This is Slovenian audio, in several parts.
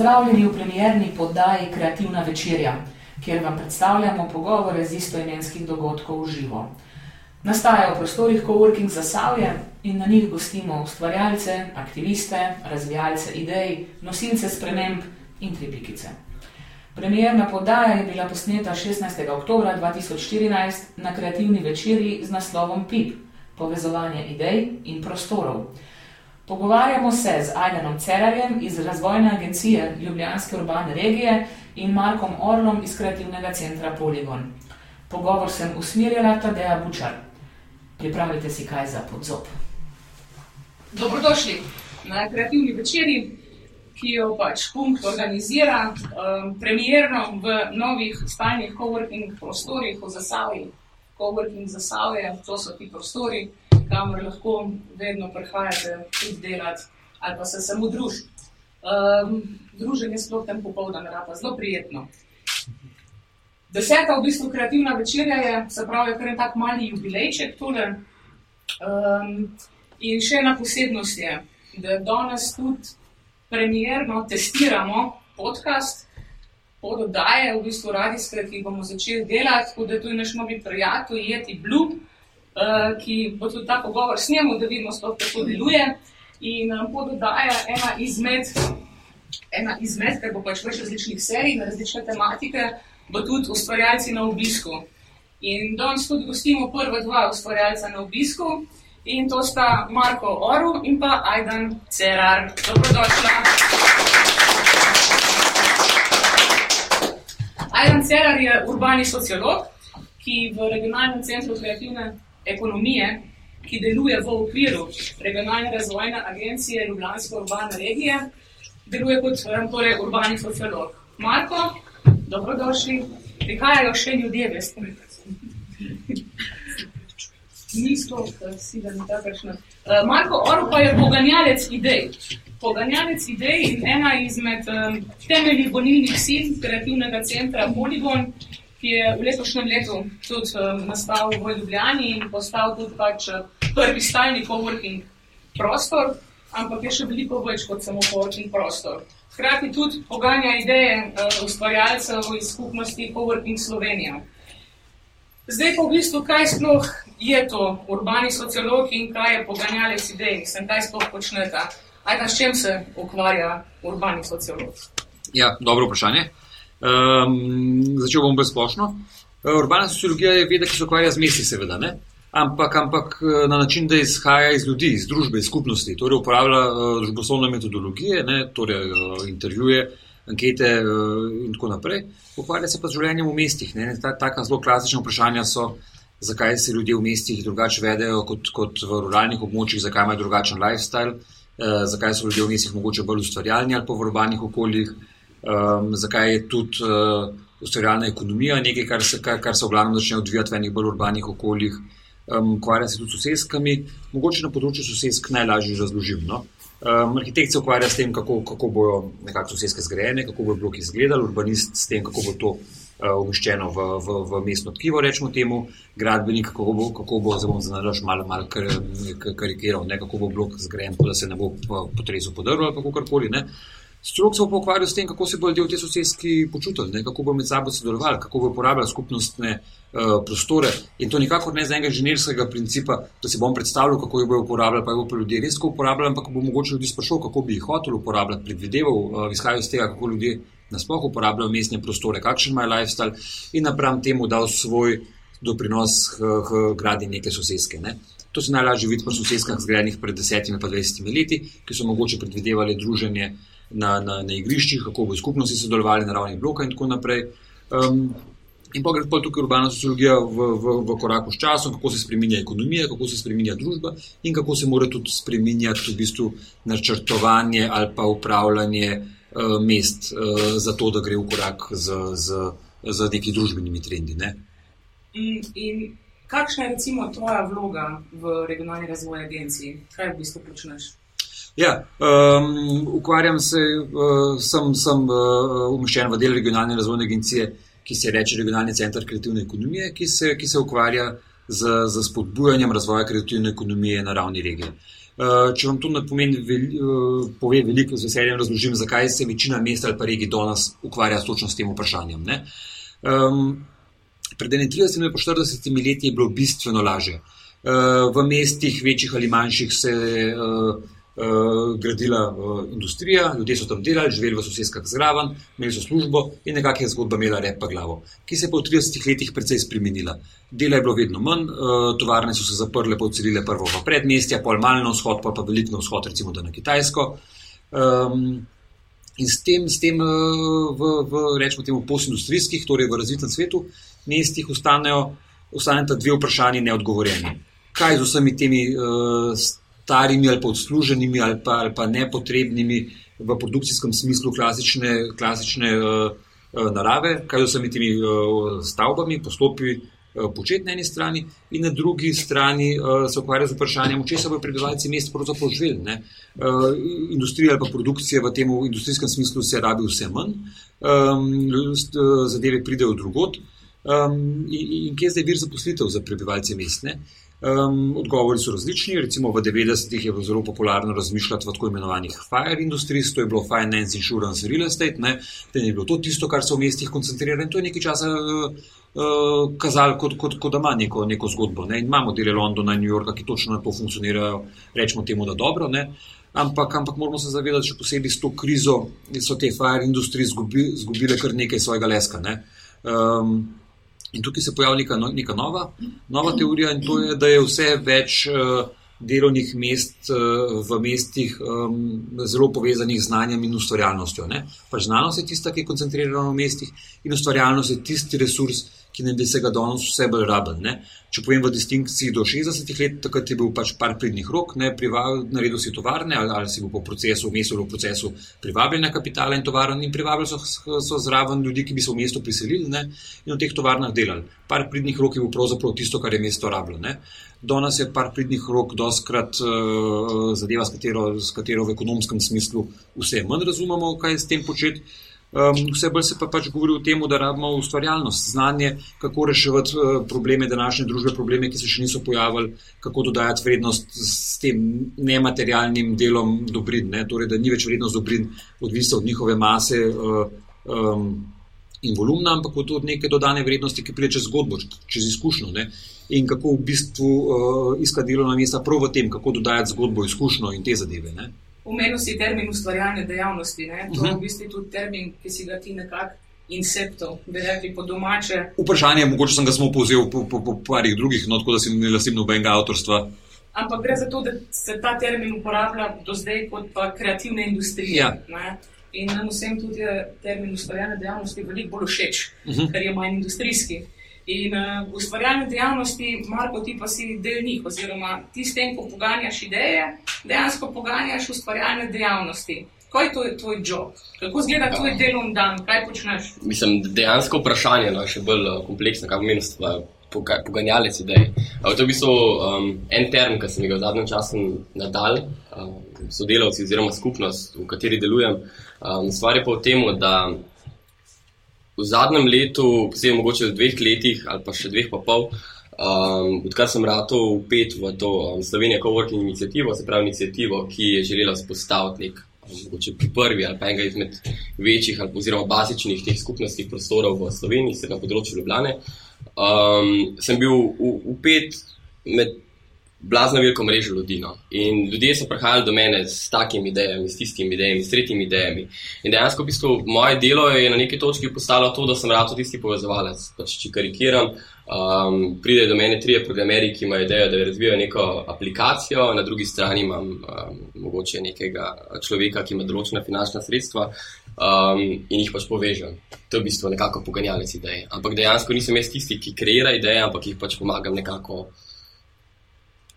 Pozdravljeni v premjerni poddaji Kreativna večerja, kjer vam predstavljamo pogovore z istoimenskih dogodkov v živo. Nastajajo v prostorih Coworking za Savje in na njih gostimo ustvarjalce, aktiviste, razvijalce idej, nosilce sprememb in tripikice. Premierna poddaja je bila posneta 16. oktober 2014 na kreativni večerji z naslovom PIP: Povezovanje idej in prostorov. Pogovarjamo se z Ajdenom Cerarjem iz Razvojne agencije Ljubljanske urbane regije in Markom Orlom iz kreativnega centra Poligon. Pogovor sem usmerjala Tadeja Bučar. Pripravite si kaj za podzob. Dobrodošli na kreativni večerji, ki jo pač punkt organizira um, premjerno v novih stalnih coworking prostorih v Zasavji. Coworking Zasavje, to so ti prostori, kamor lahko vedno prihajate tudi delati ali pa se samo družiti. Um, druženje sploh tem popoldan rata, zelo prijetno. Deseta v bistvu kreativna večerja je, se pravi, kar je tak mali jubilejček tole. Um, in še ena posebnost je, da danes tudi premjerno testiramo podcast, pod oddaje, v bistvu radijske, ki bomo začeli delati, tako da tu je naš novi prijatelj, Jeti Blue, ki bo tudi ta pogovor snimil, da vidimo, sploh, kako deluje. In um, pod oddaja ena izmed, ena izmed, ker bo pač več različnih serij na različne tematike, bo tudi ustvarjalci na obisku. In danes tudi gostimo prva dva ustvarjalca na obisku. In to sta Marko Oru in pa Aidan Cerar. Dobrodošla. Aidan Cerar je urbani sociolog, ki v regionalnem centru kreativne ekonomije, ki deluje v okviru regionalne razvojne agencije Ljubljanske urbane regije, deluje kot torej, urbani sociolog. Marko, dobrodošli. Prihajajo še ljudje, veste. Niso, si da ni takršno. Marko Oro pa je poganjalec idej. Poganjalec idej in ena izmed um, temeljnih gonilnih sil kreativnega centra Poligon, ki je v letošnjem letu tudi um, nastal v Ljubljani in postal tudi pač uh, prvi stalni coworking prostor, ampak je še veliko več kot samo coworking prostor. Hkrati tudi poganja ideje uh, ustvarjalcev iz skupnosti Coworking Slovenija. Zdaj pa v bistvu, kaj sploh je to urbani sociolog in kaj je poganjalec idej, sem kaj sploh počneta. Ajda, s čem se ukvarja urbani sociolog? Ja, dobro vprašanje. Um, začel bom brezplošno. Eh, urbana sociologija je veda, ki se ukvarja z mesti, seveda, ne? ampak, ampak eh, na način, da izhaja iz ljudi, iz družbe, iz skupnosti. Torej, uporablja uh, družboslovne metodologije, ne? torej uh, intervjuje, ankete uh, in tako naprej. Ukvarja se pa z življenjem v mestih. Ta, taka zelo klasična vprašanja so, zakaj se ljudje v mestih drugače vedejo kot, kot v ruralnih območjih, zakaj imajo drugačen lifestyle, uh, zakaj so ljudje v mestih mogoče bolj ustvarjalni ali pa v urbanih okoljih um, zakaj je tudi uh, ustvarjalna ekonomija nekaj, kar se, kar, kar se v glavnem začne odvijati v enih bolj urbanih okoljih, ukvarja um, se tudi s sosedskami, mogoče na področju sosedsk najlažje razložim. No? Um, arhitekt se ukvarja s tem, kako, kako bodo nekako sosedske zgrajene, kako bodo bloki izgledali, urbanist s tem, kako bo to uh, umeščeno v, v, v mestno tkivo, rečemo temu, gradbenik, kako bo, kako bo zdaj bom zanalaž malo mal kar, karikiral, ne, kako bo blok zgrajen, da se ne bo potresel podrl ali kako karkoli. Strok se bo ukvarjal s tem, kako se bodo ljudje v sosedski počutili, ne? kako bodo med sabo sodelovali, kako bodo uporabljali skupnostne uh, prostore. In to nikakor ne z enega inženirskega principa, da si bom predstavljal, kako jih bodo uporabljali, pa jih bodo ljudje res tako uporabljali, ampak bo mogoče ljudi sprašal, kako bi jih hotel uporabljati, predvideval, uh, izhajal iz tega, kako ljudje nasploh uporabljajo mestne prostore, kakšen imajo lifestyle in napram temu dal svoj doprinos k, gradi neke sosedske. Ne? To se najlažje vidi pri sosedskih zgrajenih pred desetimi pa dvajsetimi leti, ki so mogoče predvidevali druženje na, na, na igriščih, kako bo skupnosti sodelovali na ravni bloka in tako naprej. Um, in pa gre pa tukaj urbana sociologija v, v, v koraku s časom, kako se spremenja ekonomija, kako se spremenja družba in kako se mora tudi spremenjati v bistvu načrtovanje ali pa upravljanje uh, mest, uh, za to, da gre v korak z, z, z nekimi družbenimi trendi. Ne? In, in kakšna je recimo tvoja vloga v regionalni razvoj agenciji? Kaj v bistvu počneš? Ja, um, ukvarjam se, uh, sem, sem uh, umeščen v del regionalne razvojne agencije, ki se reče Regionalni center kreativne ekonomije, ki se, ki se ukvarja z, z spodbujanjem razvoja kreativne ekonomije na ravni regije. Uh, če vam to ne pomeni, vel, uh, pove veliko, z veseljem razložim, zakaj se večina mest ali pa regij danes ukvarja točno s tem vprašanjem. Um, pred 31 in 40 leti je bilo bistveno lažje. Uh, v mestih, večjih ali manjših, se uh, uh, gradila uh, industrija, ljudje so tam delali, živeli v sosedskih zraven, imeli so službo in nekakšna zgodba imela repa glavo, ki se je po 30 letih precej spremenila. Dela je bilo vedno manj, uh, tovarne so se zaprle, pocelile prvo v predmestja, pol malo na vzhod, pa pa veliko na vzhod, recimo na Kitajsko. Um, in s tem, s tem v, v rečemo temu postindustrijskih, torej v razvitem svetu, mestih ostanejo, ostanejo dve vprašanji neodgovorjeni. Kaj z vsemi temi uh, starimi ali pa odsluženimi ali pa, ali pa nepotrebnimi v produkcijskem smislu klasične, klasične uh, uh, narave, kaj z vsemi temi uh, stavbami, postopki uh, početi na eni strani, in na drugi strani uh, se ukvarja z vprašanjem, če se bodo prebivalci mest pravzaprav živeli. Uh, industrija ali pa produkcija v tem industrijskem smislu se rabi vse manj, um, zadeve pridejo drugot. Um, in, in kje je zdaj vir zaposlitev za prebivalce mestne? Um, odgovori so različni. Recimo v 90-ih je bilo zelo popularno razmišljati o tako imenovanih fire industries, to je bilo finance, insurance, real estate. Ne, ne je bilo to tisto, kar se v mestih koncentrira in to je nekaj časa uh, uh, kazalo, kot, kot, kot da ima neko, neko zgodbo. Ne. In imamo dele Londona in New Yorka, ki točno na to funkcionirajo, rečemo temu, da dobro. Ne. Ampak, ampak moramo se zavedati, da posebej s to krizo so te fire industrije izgubile kar nekaj svojega leska. Ne. Um, In tukaj se pojavlja neka, no, neka nova, nova teorija, in to je, da je vse več uh, delovnih mest uh, v mestih zelo povezanih z znanjem in ustvarjalnostjo. Pač znanost je tista, ki je koncentrirana v mestih, in ustvarjalnost je tisti resurs, ki ne bi se ga danes vse bolj rabil. Če povem v distinkciji do 60 let, takrat je bil pač par pridnih rok, ne, prival, naredil si tovarne ali, ali si bil po procesu, v mestu v procesu privabljanja kapitala in tovarn in privabljali so, so zraven ljudi, ki bi se v mestu priselili ne, in v teh tovarnah delali. Par pridnih rok je bil pravzaprav tisto, kar je mesto rabljeno. Danes je par pridnih rok doskrat uh, zadeva, s katero, s katero v ekonomskem smislu vse manj razumemo, kaj s tem početi. Um, vse bolj se pa pač govori o tem, da rabimo ustvarjalnost, znanje, kako reševati uh, probleme današnje družbe, probleme, ki se še niso pojavili, kako dodajati vrednost s tem nematerialnim delom dobrin. Ne? Torej, da ni več vrednost dobrin odvisna od njihove mase uh, um, in volumna, ampak od neke dodane vrednosti, ki pride čez zgodbo, čez izkušnjo. Ne? In kako v bistvu uh, iskati delovna mesta prav v tem, kako dodajati zgodbo, izkušnjo in te zadeve. Ne? Omenil si termin ustvarjanja dejavnosti. Ne? To je v bistvu tudi termin, ki si ga ti nekako inceptov, da rekli po domače. Vprašanje, mogoče sem ga samo povzel po, po, po parih drugih, no, tako da si ne lasim nobenega avtorstva. Ampak gre za to, da se ta termin uporablja do zdaj kot pa kreativna industrija. Ja. In nam vsem tudi je termin ustvarjanja dejavnosti veliko bolj všeč, uh mhm. -huh. ker je manj industrijski. In uh, ustvarjalne dejavnosti, Marko, ti pa si del njih, oziroma ti s tem, ko poganjaš ideje, dejansko poganjaš ustvarjalne dejavnosti. Kaj je tvoj job? Kako izgleda tvoj delovni dan, kaj počneš? Mislim, dejansko vprašanje je no, še bolj uh, kompleksno, kako meni stva. Poganjalec idej. To je v bistvu um, en termin, ki sem ga v zadnjem času nadal, um, sodelavci oziroma skupnost, v kateri delujem. Um, stvar je pa v tem, da v zadnjem letu, posebej mogoče v dveh letih ali pa še dveh pa pol, um, odkar sem ratov upet v to um, Slovenijo Coworking inicijativo, se pravi inicijativo, ki je želela spostaviti nek, um, mogoče prvi ali pa enega izmed večjih ali oziroma bazičnih teh skupnostnih prostorov v Sloveniji, se na področju Ljubljane, um, sem bil upet med blazno veliko mrežo ljudi. No. In ljudje so prihajali do mene s takimi idejami, s tistimi idejami, s tretjimi idejami. In dejansko, v bistvu, moje delo je na neki točki postalo to, da sem rado tisti povezovalec. Pač, če karikiram, um, pride do mene trije programeri, ki imajo idejo, da razvijajo neko aplikacijo, na drugi strani imam um, mogoče nekega človeka, ki ima določena finančna sredstva. Um, in jih pač povežem. To je v bistvu nekako poganjalec idej. Ampak dejansko nisem jaz tisti, ki kreira ideje, ampak jih pač pomagam nekako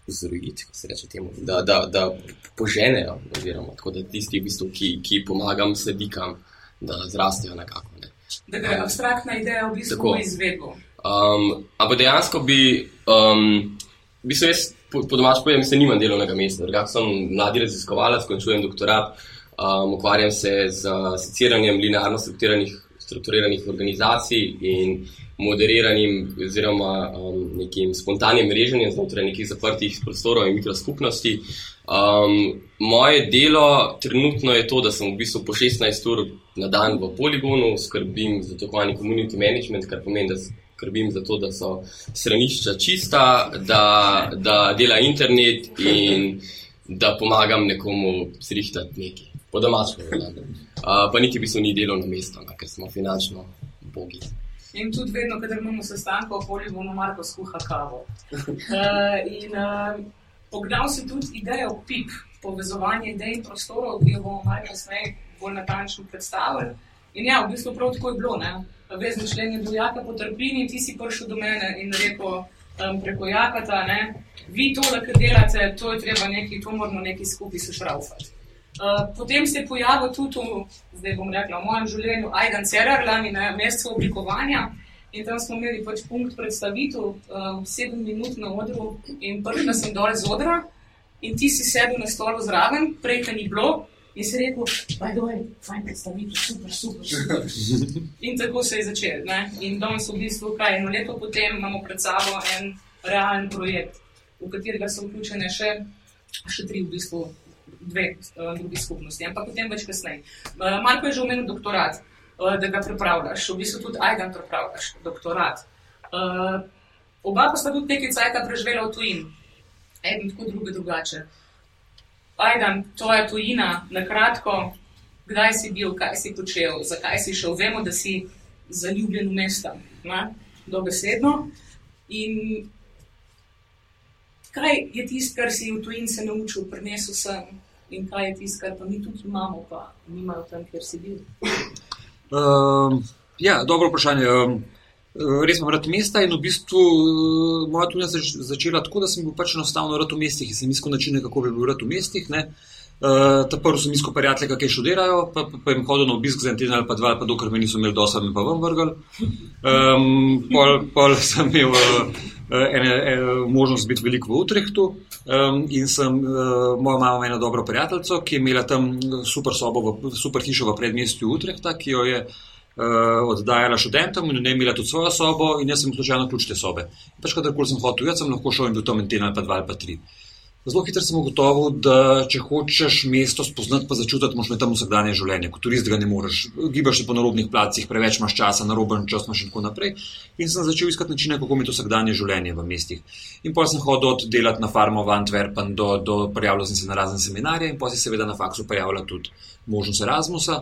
zrojiti, kako se reče temu, da, da, da poženejo, oziroma tako, da tisti, v bistvu, ki, ki pomagam sedikam, da zrastejo nekako. Ne. Da gre um, abstraktna ideja v bistvu tako. izvedbo. Um, ampak dejansko bi, um, v bistvu jaz po, po domač povem, da nimam delovnega mesta. Drugač sem mladi raziskovalec, končujem doktorat, um, ukvarjam se z seciranjem linearno strukturiranih, strukturiranih organizacij in moderiranim oziroma um, nekim spontanim mreženjem znotraj nekih zaprtih prostorov in mikroskupnosti. Um, moje delo trenutno je to, da sem v bistvu po 16 ur na dan v poligonu, skrbim za tako imenovani community management, kar pomeni, da skrbim za to, da so stranišča čista, da, da dela internet in da pomagam nekomu zrihtati nekaj. Po domačem, uh, pa niti v bistvu ni delovno mesto, ker smo finančno bogi. In tudi vedno, ko imamo sestanke v poligonu, Marko skuha kavo. Uh, in uh, pognal si tudi idejo PIP, povezovanje idej in prostorov, ki jo bomo malo kasneje bolj natančno predstavili. In ja, v bistvu prav tako je bilo. Ne? Vezni člen je bil jaka po trpini, ti si prišel do mene in rekel um, preko jakata, ne? vi tole, kar delate, to je treba nekaj, to moramo nekaj skupaj sešraufati. Uh, potem se je pojavil tudi, v, zdaj bom rekla, v mojem življenju, Aidan Cerar, lani na mestu oblikovanja. In tam smo imeli pač punkt predstavitev, um, sedem minut na odru, in prišla sem dol z odra, in ti si sedel na stolu zraven, prej te ni bilo, in si rekel, da je doj, fajn predstavitev, super, super. super. In tako se je začel. Ne? In danes v bistvu, kaj eno leto potem imamo pred sabo en realen projekt, v katerega so vključene še, še tri v bistvu dve uh, drugi skupnosti, ampak potem več kasneje. Uh, Marko je že omenil doktorat, uh, da ga pripravljaš, v bistvu tudi Aidan pripravljaš doktorat. Oba pa sta tudi nekaj cajta preživela v tujini, eden tako, drugi drugače. Aidan, tvoja tujina, na kratko, kdaj si bil, kaj si počel, zakaj si šel, vemo, da si zaljubljen v mesta, dobesedno. In kaj je tisto, kar si v tujini se naučil, prenesel sem, in kaj je tisto, kar pa mi tudi imamo, pa nimajo tam, kjer si bil. Um, ja, dobro vprašanje. Um, res imam rad mesta in v bistvu uh, moja tujina se je začela tako, da sem bil pač enostavno rad v mestih in sem iskal načine, kako bi bil rad v mestih. Ne. Uh, ta prvi sem iskal prijatelje, ki študirajo, pa, pa, pa jim hodil na obisk za en teden ali pa dva, ali pa dokler me niso imeli dosa, me pa vam vrgel. Um, pol, pol sem imel uh, ene, ene, možnost biti veliko v Utrehtu um, in sem, uh, moja mama eno dobro prijateljico, ki je imela tam super sobo, v, super hišo v predmestju Utrehta, ki jo je uh, oddajala študentom in ne imela tudi svojo sobo in jaz sem slučajno ključ te sobe. Pač kadarkoli sem hotel, jaz sem lahko šel in bil tam en teden ali pa dva ali pa tri. Zelo hitro sem ugotovil, da če hočeš mesto spoznati, pa začutiti, imeti tam vsakdanje življenje. Kot turist ga ne moreš. Gibaš se po narobnih placih, preveč imaš časa, naroben čas imaš in tako naprej. In sem začel iskati načine, kako imeti vsakdanje življenje v mestih. In potem sem hodil od delati na farmo v Antwerpen do, do prijavljal sem se na razne seminarje in potem se seveda na faksu prijavila tudi možnost Erasmusa.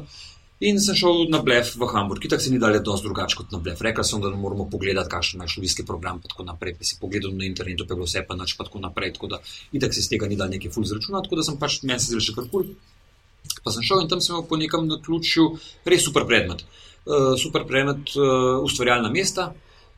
In sem šel na blef v Hamburg, ki tako se ni dalje dosti drugače kot na blef. Rekl sem, da moramo pogledati, kakšen je študijski program, pa tako naprej. Pa si pogledal na internetu, pa je bilo vse pa nič, pa tako naprej. Tako da, itak se iz tega ni dal neki ful zračunati, tako da sem pač meni se zdel še kar kul. Pa sem šel in tam sem imel po nekem naključju res super predmet. Uh, super predmet, uh, ustvarjalna mesta.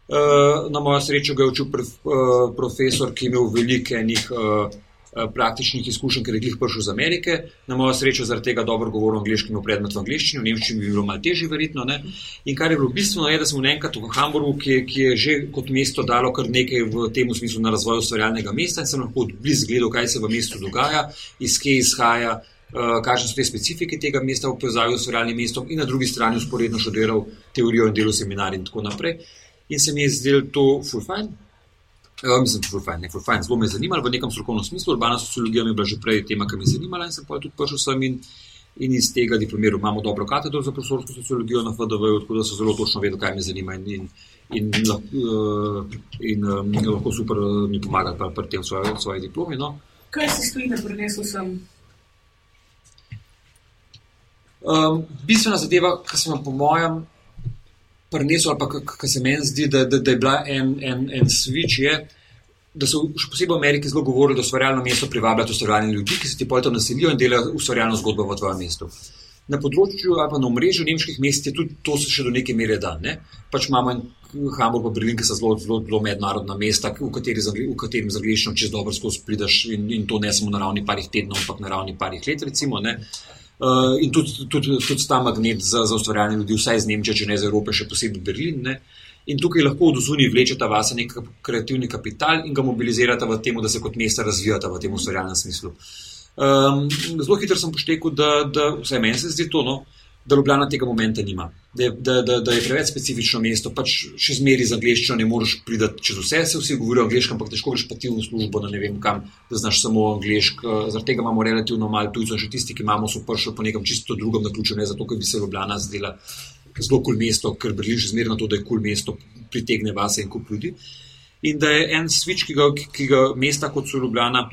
Uh, na mojo srečo ga je učil pre, uh, profesor, ki je imel veliko enih. Uh, praktičnih izkušenj, ker je jih prišel iz Amerike. Na mojo srečo zaradi tega dobro govoril angliški, imel predmet v angliščini, v nemščini bi bilo malo težje, verjetno. Ne? In kar je bilo bistveno, je, da smo enkrat v Hamburgu, ki, ki je že kot mesto dalo kar nekaj v tem smislu na razvoj ustvarjalnega mesta in sem lahko blizu gledal, kaj se v mestu dogaja, iz kje izhaja. Uh, Kakšne so te specifike tega mesta v povezavi s realnim mestom, in na drugi strani usporedno študiral teorijo in delo seminarja, in tako naprej. In se mi je zdelo to fulfajn, Uh, mislim, da je fajn, ne, fajn, zelo me je zanimalo v nekem strokovnem smislu. Urbana sociologija mi je bila že prej tema, ki me je zanimala in sem pa tudi prišel sem in, in iz tega diplomiral. Imamo dobro katedro za prostorsko sociologijo na FDV, tako da so zelo točno vedeli, kaj me zanima in, in, in, uh, in um, lahko super mi pomagali pri, pri tem svoje, svoje diplomi. No. Kaj si stojine prinesel sem? Um, bistvena zadeva, ki sem po mojem prinesel, ali pa kar se meni zdi, da, da, da je bila en, en, en switch, je, da so še posebej v Ameriki zelo govorili, da ustvarjalno mesto privablja ustvarjalne ljudi, ki se ti potem naselijo in delajo ustvarjalno zgodbo v tvojem mestu. Na področju ali pa na omrežju nemških mest je tudi to še do neke mere dan. Ne? Pač imamo en Hamburg, pa Berlin, ki so zelo, zelo, zelo mednarodna mesta, v katerem z angliščino čez dobro skozi prideš in, in to ne samo na ravni parih tednov, ampak na ravni parih let. Recimo, Uh, in tudi, tudi, tudi ta magnet za, za ustvarjanje ljudi, vsaj iz Nemčije, če ne iz Evrope, še posebej Berlin. Ne? In tukaj lahko od zunaj vlečete vase nek kreativni kapital in ga mobilizirate v tem, da se kot mesta razvijate v tem ustvarjalnem smislu. Um, zelo hitro sem poštekel, da, da vsaj meni se zdi to. No? da Ljubljana tega momenta nima. Da da, da, da je preveč specifično mesto, pač še zmeri z angliščino ne moreš priti čez vse, se vsi govorijo angliško, ampak težko greš pa ti v službo, da ne vem kam, da znaš samo angliško. Zaradi tega imamo relativno malo tujcev, še tisti, ki imamo, so prišli po nekem čisto drugem naključju, ne zato, ker bi se Ljubljana zdela zelo kul cool mesto, ker Berlin že zmerno to, da je kul cool mesto, pritegne vase in kup ljudi. In da je en switch, ki ga, ki ga mesta kot so Ljubljana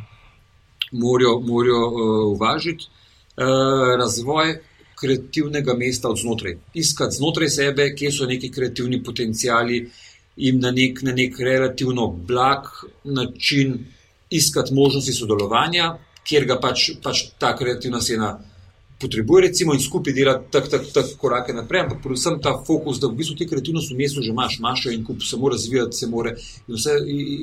morajo uh, uvažiti, uh, razvoj kreativnega mesta od znotraj. Iskati znotraj sebe, kje so neki kreativni potencijali in na nek, na nek relativno blag način iskati možnosti sodelovanja, kjer ga pač, pač ta kreativna scena potrebuje, recimo, in skupaj delati tako tak, tak korake naprej. Ampak predvsem ta fokus, da v bistvu ti kreativnost v mestu že imaš, imaš in kup se mora razvijati, se mora in vse.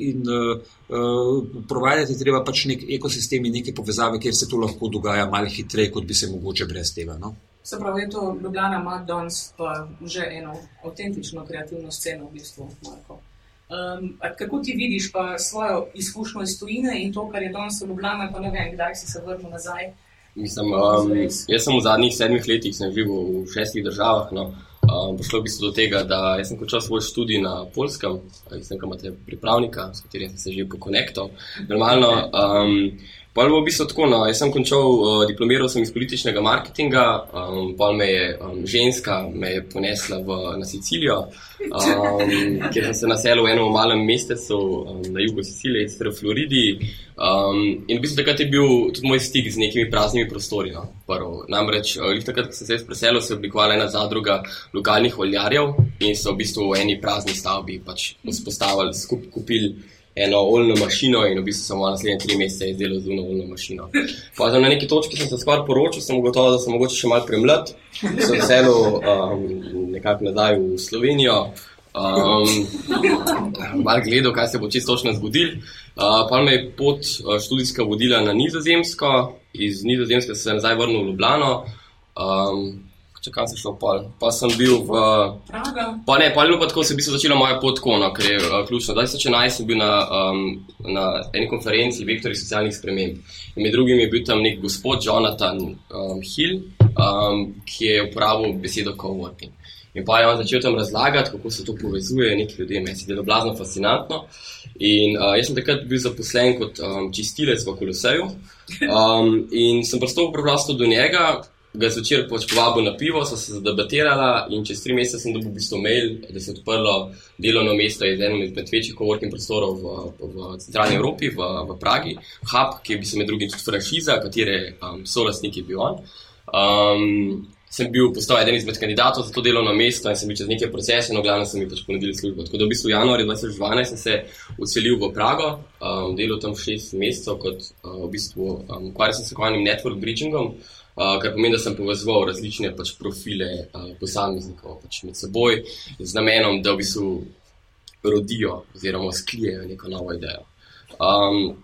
In, uh, uh, Provajati treba pač nek ekosistem in neke povezave, kjer se to lahko dogaja malo hitreje, kot bi se mogoče brez tega. No? Se pravi, to Ljubljana ima danes pa že eno avtentično kreativno sceno v bistvu. Um, kako ti vidiš pa svojo izkušnjo iz tujine in to, kar je danes v Ljubljani, pa ne vem, kdaj si se vrnil nazaj? Mislim, um, jaz sem v zadnjih sedmih letih živel v šestih državah. No. Um, prišlo bi se do tega, da sem končal svoj študij na polskem, jaz sem imate pripravnika, s katerim sem se že pokonektal. Normalno, um, Pa je bilo v bistvu tako, no, jaz sem končal, uh, diplomiral sem iz političnega marketinga, um, pa me je um, ženska me je ponesla v, na Sicilijo, um, kjer sem se naselil v enem malem mestecu um, na jugu Sicilije, sicer v Floridi. Um, in v bistvu takrat je bil tudi moj stik z nekimi praznimi prostori. No, Namreč, uh, takrat, ko sem se preselil, se je oblikovala ena zadruga lokalnih oljarjev in so v bistvu v eni prazni stavbi pač vzpostavili, skupaj kupili eno oljno mašino in v bistvu sem v naslednjih tri mesece izdelal zunaj oljno mašino. Pa na neki točki sem se skoraj poročil, sem gotovo, da sem mogoče še malo premlad, sem se selil um, nekako nazaj v Slovenijo. Um, mal gledal, kaj se bo čisto točno zgodil. Uh, pa me je pot uh, študijska vodila na Nizozemsko, iz Nizozemske sem se nazaj vrnil v Ljubljano. Um, če kam se šel pol. Pa sem bil v. Pa ne, pa je bilo pa tako, se bi se začela moja pot kona, ker je uh, ključno. 2011 sem bil na, um, na eni konferenci Vektori socialnih sprememb. In med drugim je bil tam nek gospod Jonathan um, Hill, um, ki je uporabil besedo coworking. In pa je on začel tam razlagati, kako se to povezuje, neki ljudje, meni se je blazno fascinantno. In uh, jaz sem takrat bil zaposlen kot um, čistilec v Koloseju. Um, in sem prostor preprosto do njega, ga zvečer pač povabil na pivo, so se zadebatirala in čez tri mesece sem dobil v bistvu mail, da se je odprlo delovno mesto iz enega izmed večjih coworking prostorov v, v centralni Evropi, v, v Pragi, Hub, ki je bil med drugim tudi franšiza, katere um, so lastniki bil on. Um, sem bil postal eden izmed kandidatov za to delovno mesto in sem bil čez nekaj procesov, no, glavno so mi pač ponudili službo. Tako da v bistvu v januarju 2012 sem se uselil v Prago, um, delal tam šest mesecev kot uh, v bistvu um, ukvarjal sem se s kovanim network bridgingom. Uh, kar pomeni, da sem povezal različne pač, profile uh, posameznikov pač med seboj, z namenom, da v bistvu rodijo oziroma sklijejo neko novo idejo. Um,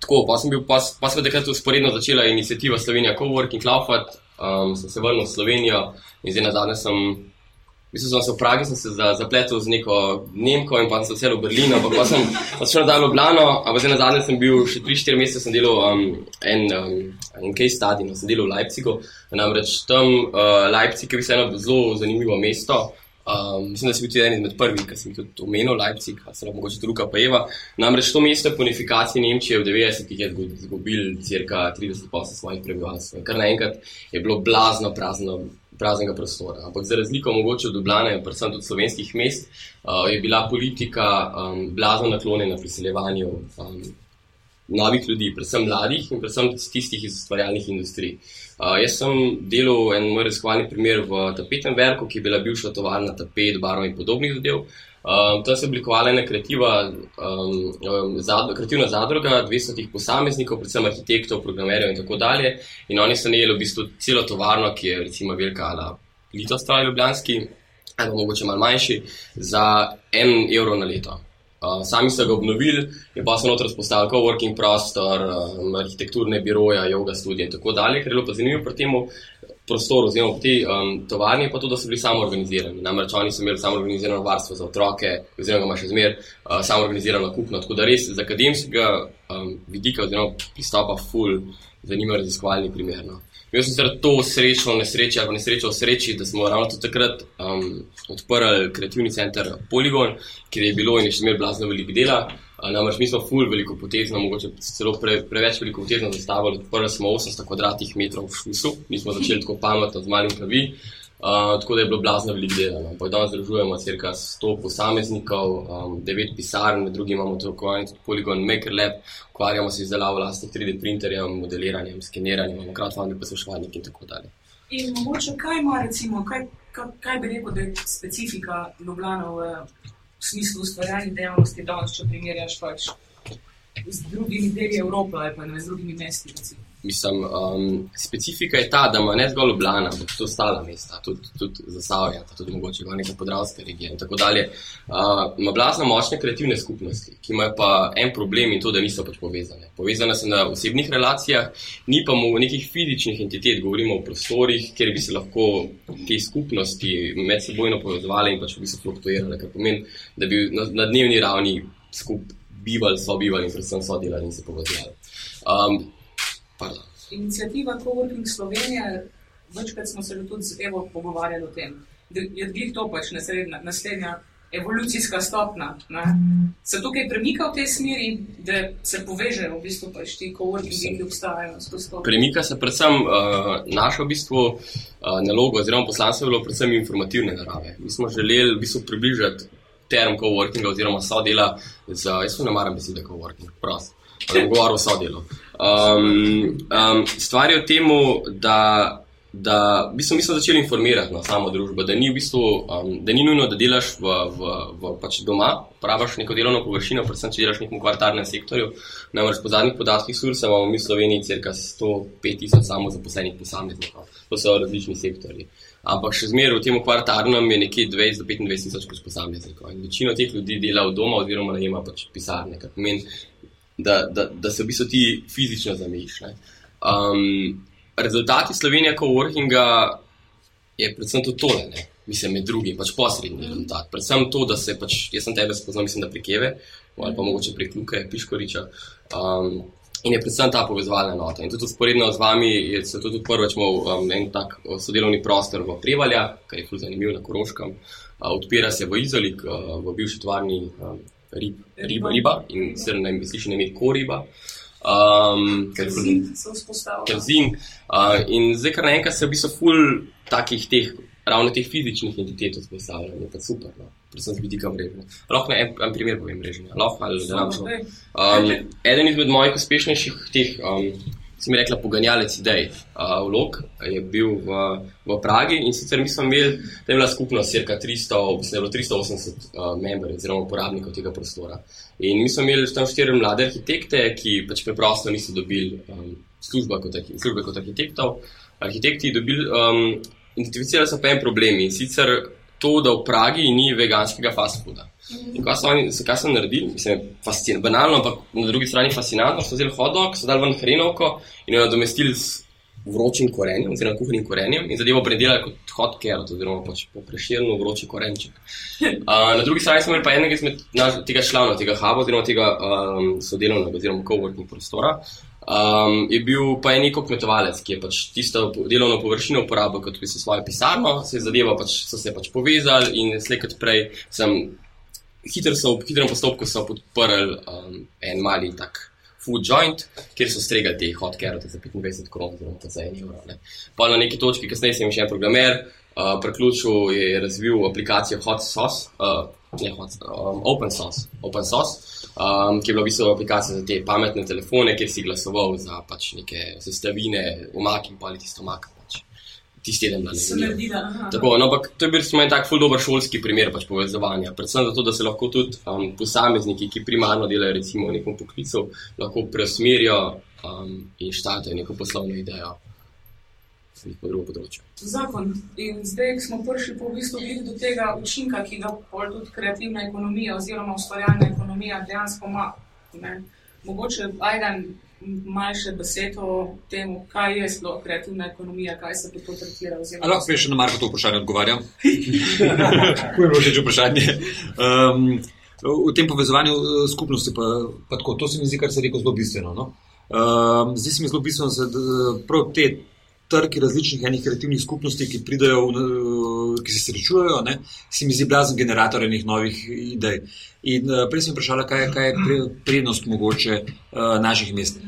tako, pa sem bil, pa, pa sem takrat usporedno začela inicijativa Slovenija Coworking Cloud, um, sem se vrnil v Slovenijo in zdaj na zadnje sem Mislim, sem se v Pragi se zapletel z neko Nemko in pa sem se v Berlinu, ampak pa sem šel v Ljubljano, ampak zdaj na zadnje sem bil še 3-4 mesece, sem delal um, en, um, case study, no, sem delal v Leipzigu. Namreč tam uh, Leipzig je bil eno zelo zanimivo mesto. Um, mislim, da si bil tudi en izmed prvih, ki sem tudi omenil Leipzig, a se lahko mogoče druga pa Eva. Namreč to mesto po unifikaciji Nemčije v 90-ih je izgubil cirka 30% svojih prebivalcev. Kar naenkrat je bilo blazno prazno praznega prostora. Ampak za razliko mogoče od Ljubljana, predvsem tudi slovenskih mest, uh, je bila politika um, blazno naklonjena priseljevanju um, novih ljudi, predvsem mladih in predvsem tistih iz ustvarjalnih industrij. Uh, jaz sem delal en moj raziskovalni primer v tapetem verku, ki je bila bivša tovarna tapet, barov in podobnih zadev. Um, tam se je oblikovala ena kreativa, um, um zad, kreativna zadruga 200 posameznikov, predvsem arhitektov, programerjev in tako dalje. In oni so najeli v bistvu celo tovarno, ki je recimo velika ala Litovstva, Ljubljanski, ali pa mogoče malo manjši, za en evro na leto. Uh, sami so ga obnovili, je pa se noter vzpostavil co-working prostor, um, arhitekturne biroje, yoga studije in tako dalje, kar je bilo pa zanimivo pri tem, prostoru, oziroma tej um, tovarni, pa tudi, da so bili samo organizirani. Namreč oni so imeli samo organizirano varstvo za otroke, oziroma ima še zmer uh, samo organizirano kupno. Tako da res z akademskega um, vidika, oziroma pristopa, ful, zanimivo raziskovalni primer. Jaz sem sicer to srečo, nesrečo ali nesrečo v sreči, da smo ravno takrat um, odprli kreativni center Polygon, kjer je bilo in je še imel blazno veliko dela. Namreč mi smo full veliko potezno, mogoče celo pre, preveč veliko potezno zastavili. Odprli smo 800 kvadratnih metrov v šusu, nismo začeli tako pametno z malim pravi. Uh, tako da je bilo blazno veliko dela. No. Danes združujemo cirka 100 posameznikov, um, 9 pisarn, med drugim imamo tako imenovani Polygon Maker Lab, ukvarjamo se z izdelavo vlastnih 3D printerjev, modeliranjem, skeniranjem, imamo crowdfunding, poslušalnik in tako dalje. In mogoče kaj ima, recimo, kaj, kaj, kaj bi rekel, da je specifika Ljubljana v, v smislu ustvarjanja dejavnosti danes, če primerjaš pač z drugimi deli Evrope ali pa ne z drugimi mesti. Recimo. Mislim, um, specifika je ta, da ima ne zgolj Ljubljana, ampak tudi ostala mesta, tudi, tudi Zasavje, tudi mogoče neka podravska regija in tako dalje. Uh, ima blazno močne kreativne skupnosti, ki imajo pa en problem in to, da niso pač povezane. Povezane so na osebnih relacijah, ni pa v nekih fizičnih entitet, govorimo o prostorih, kjer bi se lahko te skupnosti med sebojno povezovali in pač v bistvu fluktuirale, kar pomeni, da bi na, na dnevni ravni skupaj bivali, sobivali in predvsem sodelali in se povezovali. Um, Pardon. Inicijativa Coworking Slovenije, večkrat smo se tudi z Evo pogovarjali o tem, da je glih to pač naslednja, naslednja evolucijska stopna. Ne? Se tukaj premika v tej smeri, da se povežejo v bistvu pač ti coworkingi, ki obstajajo. Premika se predvsem uh, naša v bistvu uh, naloga oziroma poslanstvo je bilo predvsem informativne narave. Mi smo želeli v bistvu približati term coworkinga oziroma sodela z, jaz ne maram besede coworking, prost ali govoril o sodelu. Um, um, stvar je v tem, da, da bi se mi začeli informirati na samo družbo, da ni, v bistvu, um, da ni nujno, da delaš v, v, v pač doma, praviš neko delovno površino, predvsem če delaš v nekem kvartarnem sektorju. Namreč po zadnjih podatkih SURS imamo mi v Sloveniji crka 105 tisoč samo zaposlenih posameznikov. To so različni sektori. Ampak še zmeraj v tem kvartarnem je nekje 20 do 25 tisoč posameznikov. In večino teh ljudi dela v doma oziroma najema pač pisarne, kar pomeni, da, da, da se v bistvu ti fizično zamejiš. Um, rezultati Slovenije, ko workinga, je predvsem to tole, ne? mislim, med drugim, pač posredni rezultat. Predvsem to, da se pač, jaz sem tebe spoznal, mislim, da prikeve, ali pa mogoče prek Luke, Piškoriča. Um, In je predvsem ta povezovalna nota. In tudi usporedno z vami je se tudi prvič imel um, en tak sodelovni prostor v Prevalja, kar je zelo zanimivo na Koroškem. Uh, odpira se v Izolik, uh, v bivši tvarni um, rib, riba, riba in se misli še ne imeti koriba. Um, ker so vzpostavljeni. Zin. Uh, in zdaj, kar naenkrat se v bistvu ful takih teh, ravno teh fizičnih entitet vzpostavlja, je pa super. No? Predvsem z vidika mreže. Lahko en, en primer povem mreže. Lahko ali da nam šlo. Um, eden izmed mojih uspešnejših teh um, si mi rekla, poganjalec idej. Uh, vlog je bil v, v Pragi in sicer mi smo imeli, da je bila skupnost cirka 300, mislim, je bilo 380 uh, memberjev oziroma uporabnikov tega prostora. In mi smo imeli tam štiri mlade arhitekte, ki pač preprosto niso dobili um, službe kot, službe kot arhitektov. Arhitekti dobili, um, identificirali so pa en problem in sicer to, da v Pragi ni veganskega fast fooda. In kaj so oni, kaj so naredili, mislim, fascinantno, banalno, ampak na drugi strani fascinantno, so vzeli hodok, so dali ven hrenovko in jo nadomestili z vročim korenjem, oziroma kuhanim korenjem in zadevo predelali kot hot carrot, oziroma pač po preširno vroči korenček. Uh, na drugi strani smo imeli pa enega izmed tega članov, tega huba, oziroma tega um, sodelovnega, oziroma coworking prostora. Um, je bil pa en neko kmetovalec, ki je pač tisto delovno površino uporabil kot svojo pisarno, se je zadeva pač, so se pač povezali in slej kot prej sem hitro so, v hitrem postopku so podprli um, en mali tak food joint, kjer so stregali te hot carote za 25 kron, oziroma za 1 evro. Ne. Pa na neki točki, kasneje sem še en programer, uh, preključil je razvil aplikacijo Hot Sauce, uh, ne Hot, um, Open Sauce, Open Sauce. Um, ki je bila v bistvu aplikacija za te pametne telefone, kjer si glasoval za pač neke sestavine, umak in pa ali tisto umak tisti teden na nedeljo. Tako, no, ampak to je bil samo en tak ful dober šolski primer pač povezovanja. Predvsem zato, da se lahko tudi um, posamezniki, ki primarno delajo recimo v nekem poklicu, lahko preusmerijo um, in štartajo neko poslovno idejo. Zakon. In zdaj smo prišli po v bistvu do tega učinka, ki ga tudi kreativna ekonomija oziroma ustvarjalna ekonomija dejansko ima. Mogoče ajdan manjše besede o tem, kaj je sploh kreativna ekonomija, kaj se to tretira. Ali lahko še na Marko to vprašanje odgovarjam? Kako je bilo že vprašanje? Um, v tem povezovanju uh, skupnosti, pa, pa tako, to se mi zdi, kar se je rekel, zelo bistveno. No? Um, zdi se mi zelo bistveno, da prav te trgi različnih enih kreativnih skupnosti, ki pridejo, v, ki se srečujejo, ne, se mi zdi blazen generator enih novih idej. In uh, prej sem vprašala, kaj, kaj je prednost mogoče uh, naših mest.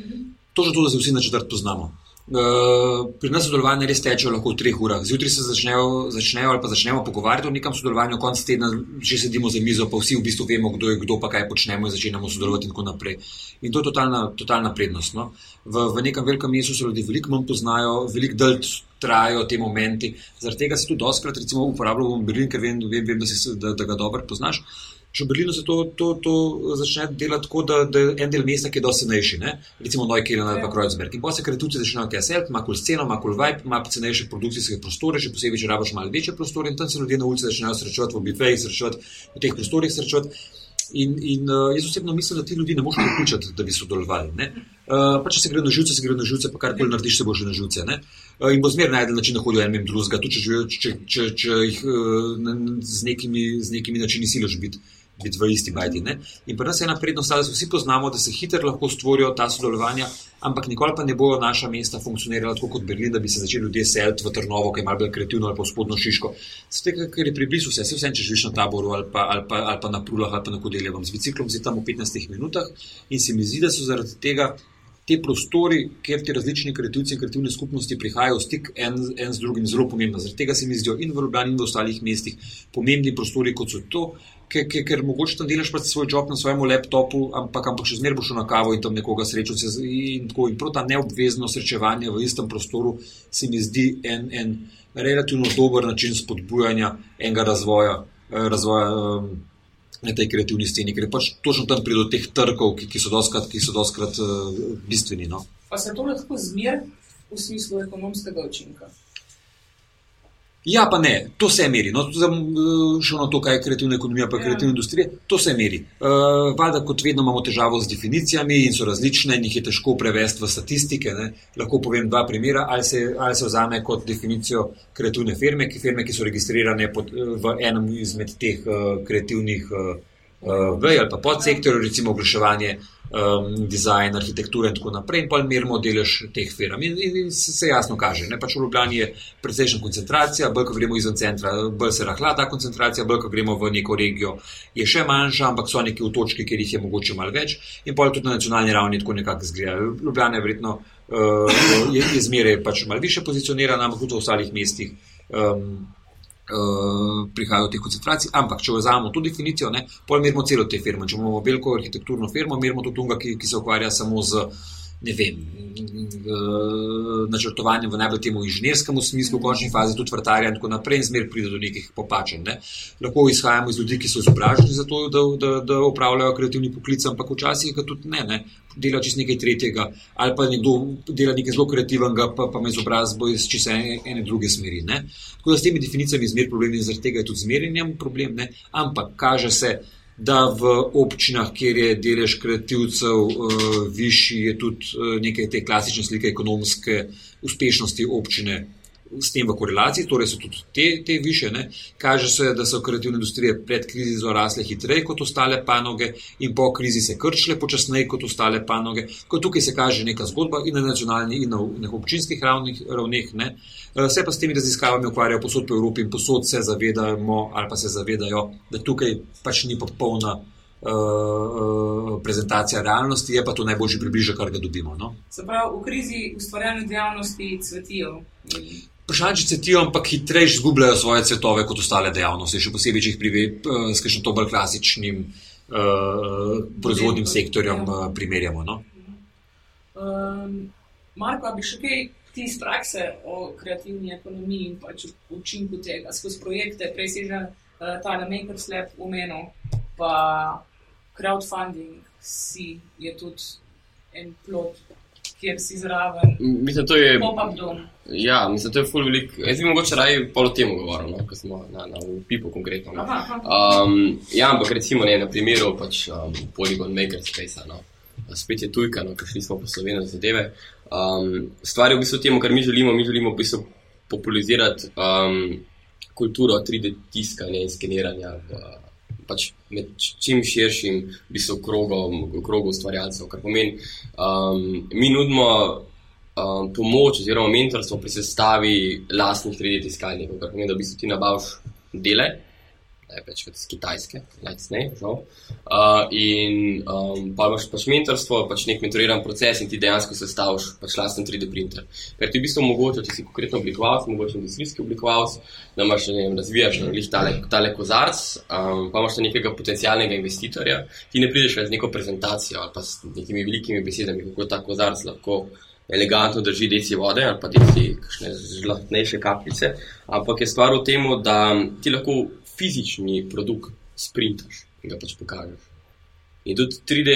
Točno to, da se vsi na četrt poznamo. Uh, pri nas sodelovanje res teče lahko v treh urah. Zjutraj se začnejo, začnejo ali pa začnemo pogovarjati o nekem sodelovanju, konec tedna že sedimo za mizo, pa vsi v bistvu vemo, kdo je kdo, pa kaj počnemo in začenjamo sodelovati in tako naprej. In to je totalna, totalna prednost. No? V, v nekem velikem mestu se ljudje veliko manj poznajo, veliko dalj trajajo te momenti. Zaradi tega se tudi doskrat, recimo, uporabljamo Berlin, ker vem, vem, vem da, si, da, da ga dobro poznaš. Še v Berlinu se to, to, to začne delati tako, da, da je en del mesta, ki je dosti cenejši, ne? recimo Neukelen ali pa Kreuzberg. In pa se kretuci začnejo KSL, ima kul sceno, ima kul vibe, ima cenejše produkcijske prostore, še posebej, če rabaš malo večje prostore in tam se ljudje na ulici začnejo srečevati, v bifejih srečevati, v teh prostorih srečevati. In, in uh, jaz osebno mislim, da ti ljudi ne moreš pripričati, da bi sodelovali. Uh, pa če se gre na živce, se gre na živce, pa karkoli narediš, se bo že na živce. Uh, in bo zmerno najdel način, da hodijo enim drugim, tudi če, če, če, če jih uh, z, nekimi, z nekimi načini siloš biti biti v isti bajti. Ne? In pri nas je ena prednost, da se vsi poznamo, da se hitro lahko stvorijo ta sodelovanja, ampak nikoli pa ne bojo naša mesta funkcionirala tako kot Berlin, da bi se začeli ljudje seliti v Trnovo, ki je bolj kreativno ali pa v spodno Šiško. Zato, ker je približno vse, vse, če živiš na taboru ali pa, ali pa, ali pa na Prulah ali pa na Kodeljevom z biciklom, si tam v 15 minutah in se mi zdi, da so zaradi tega. Te prostori, kjer ti različni kreativci in kreativne skupnosti prihajajo v stik en, en z drugim, zelo pomembno. Zaradi tega se mi zdijo in v Ljubljani, in v ostalih mestih pomembni prostori, kot so to, ker, ker, ker mogoče tam delaš pač svoj job na svojem laptopu, ampak, ampak še zmeraj boš na kavo in tam nekoga srečal. In, in prav ta neobvezno srečevanje v istem prostoru se mi zdi en, en relativno dober način spodbujanja enega razvoja. Eh, razvoja um, Na tej kreativni sceni, ker pač točno tam pride do teh trkov, ki, ki so doskrat uh, bistveni. No? Pa se to lahko zmeri v smislu ekonomskega učinka? Ja, pa ne, to se meri. No, eh, Šlo na to, kaj je kreativna ekonomija, pa ja. kreativna industrija, to se meri. Uh, Valjda, kot vedno, imamo težavo z definicijami in so različne, in jih je težko prevesti v statistike. Ne. Lahko povem dva primera. Ali se, ali se vzame kot definicijo kreativne firme, ki, firme, ki so registrirane pod, v enem izmed teh uh, kreativnih uh, uh, vej ali pa podsektorjev, recimo oglaševanje, um, dizajn, arhitektura in tako naprej, in pa merimo delež teh firm. In, in, in se jasno kaže, da pač v Ljubljani je precejšnja koncentracija, bolj ko gremo izven centra, bolj se rahla ta koncentracija, bolj ko gremo v neko regijo, je še manjša, ampak so neki v točki, kjer jih je mogoče malo več, in pa tudi na nacionalni ravni tako nekako zgleda. Ljubljana je verjetno. Uh, je, je zmeraj pač malo više pozicionirana, ampak tudi v ostalih mestih um, uh, prihajajo te koncentracije. Ampak, če vzamemo to definicijo, pol merimo celo te firme. Če imamo veliko arhitekturno firmo, merimo tudi tunga, ki, ki se ukvarja samo z. Ne vem, načrtovanje v najbolj temu inženirskem smislu, v končni fazi tudi vrtarja in tako naprej, in zmer pride do nekih popačen. Ne. Lahko izhajamo iz ljudi, ki so izobraženi za to, da, da, da upravljajo kreativni poklic, ampak včasih ga tudi ne, ne. dela čist nekaj tretjega, ali pa nekdo dela nekaj zelo kreativnega, pa, pa ima izobrazbo iz čisto ene, ene druge smeri. Ne. Tako da s temi definicijami je zmer problem in zaradi tega je tudi zmerjenjem problem, ne. ampak kaže se, da v občinah, kjer je delež kreativcev uh, višji, je tudi uh, nekaj te klasične slike ekonomske uspešnosti občine s tem v korelaciji, torej so tudi te, te više. Ne. Kaže se, da so kreativne industrije pred krizo rasle hitreje kot ostale panoge in po krizi se krčile počasneje kot ostale panoge. Ko tukaj se kaže neka zgodba in na nacionalni in na občinskih ravnih, ravneh. Ne. Eh, pa s temi raziskavami ukvarjajo posod po Evropi in posod se zavedamo ali pa se zavedajo, da tukaj pač ni popolna. Uh, prezentacija realnosti je pa to najboljši približek, kar ga dobimo. No? Se pravi, v krizi ustvarjalne dejavnosti cvetijo. Vprašanje, če cvetijo, ampak hitreje izgubljajo svoje cvetove kot ostale dejavnosti, še posebej, če jih privedemo uh, s kakšnim bolj klasičnim uh, proizvodnim sektorjem uh, primerjamo. No? Um, Marko, bi še kaj ti iz prakse o kreativni ekonomiji in pač učinku tega skozi projekte, prej si že uh, ta Maker's Lab umenil, pa crowdfunding si je tudi en plot, kjer si zraven. Mislim, to je. Pop-up dom. Ja, mislim, to je full velik. Jaz bi mogoče raje pol o tem govoril, no, ko smo na, na Pipu konkretno. No. Um, ja, ampak recimo ne, na primeru pač um, Polygon Makerspace. No. Spet je tujka, no, ker šli smo po Sloveniji za zadeve. Um, stvar je v bistvu temu, kar mi želimo. Mi želimo v bistvu popularizirati um, kulturo 3D tiskanja in skeniranja v, pač med čim širšim v bistvu, krogom, krogom ustvarjalcev. Kar pomeni, um, mi nudimo um, pomoč oziroma mentorstvo pri sestavi lastnih 3D tiskalnikov, kar pomeni, da v bistvu ti nabaviš dele, največ kot z Kitajske, najcnej, žal. Uh, in um, pa imaš pač mentorstvo, pač nek mentoriran proces in ti dejansko sestaviš pač lasten 3D printer. Ker ti v bistvu omogoča, če si konkretno oblikovalec, mogoče industrijski oblikovalec, da imaš, ne vem, razvijaš na tale, tale kozarc, um, pa imaš nekega potencialnega investitorja, ti ne prideš več z neko prezentacijo ali pa s nekimi velikimi besedami, kako ta kozarc lahko elegantno drži deci vode ali pa deci kakšne žlahtnejše kapljice, ampak je stvar v tem, da ti lahko fizični produkt sprintaš in ga pač pokažeš. In tudi 3D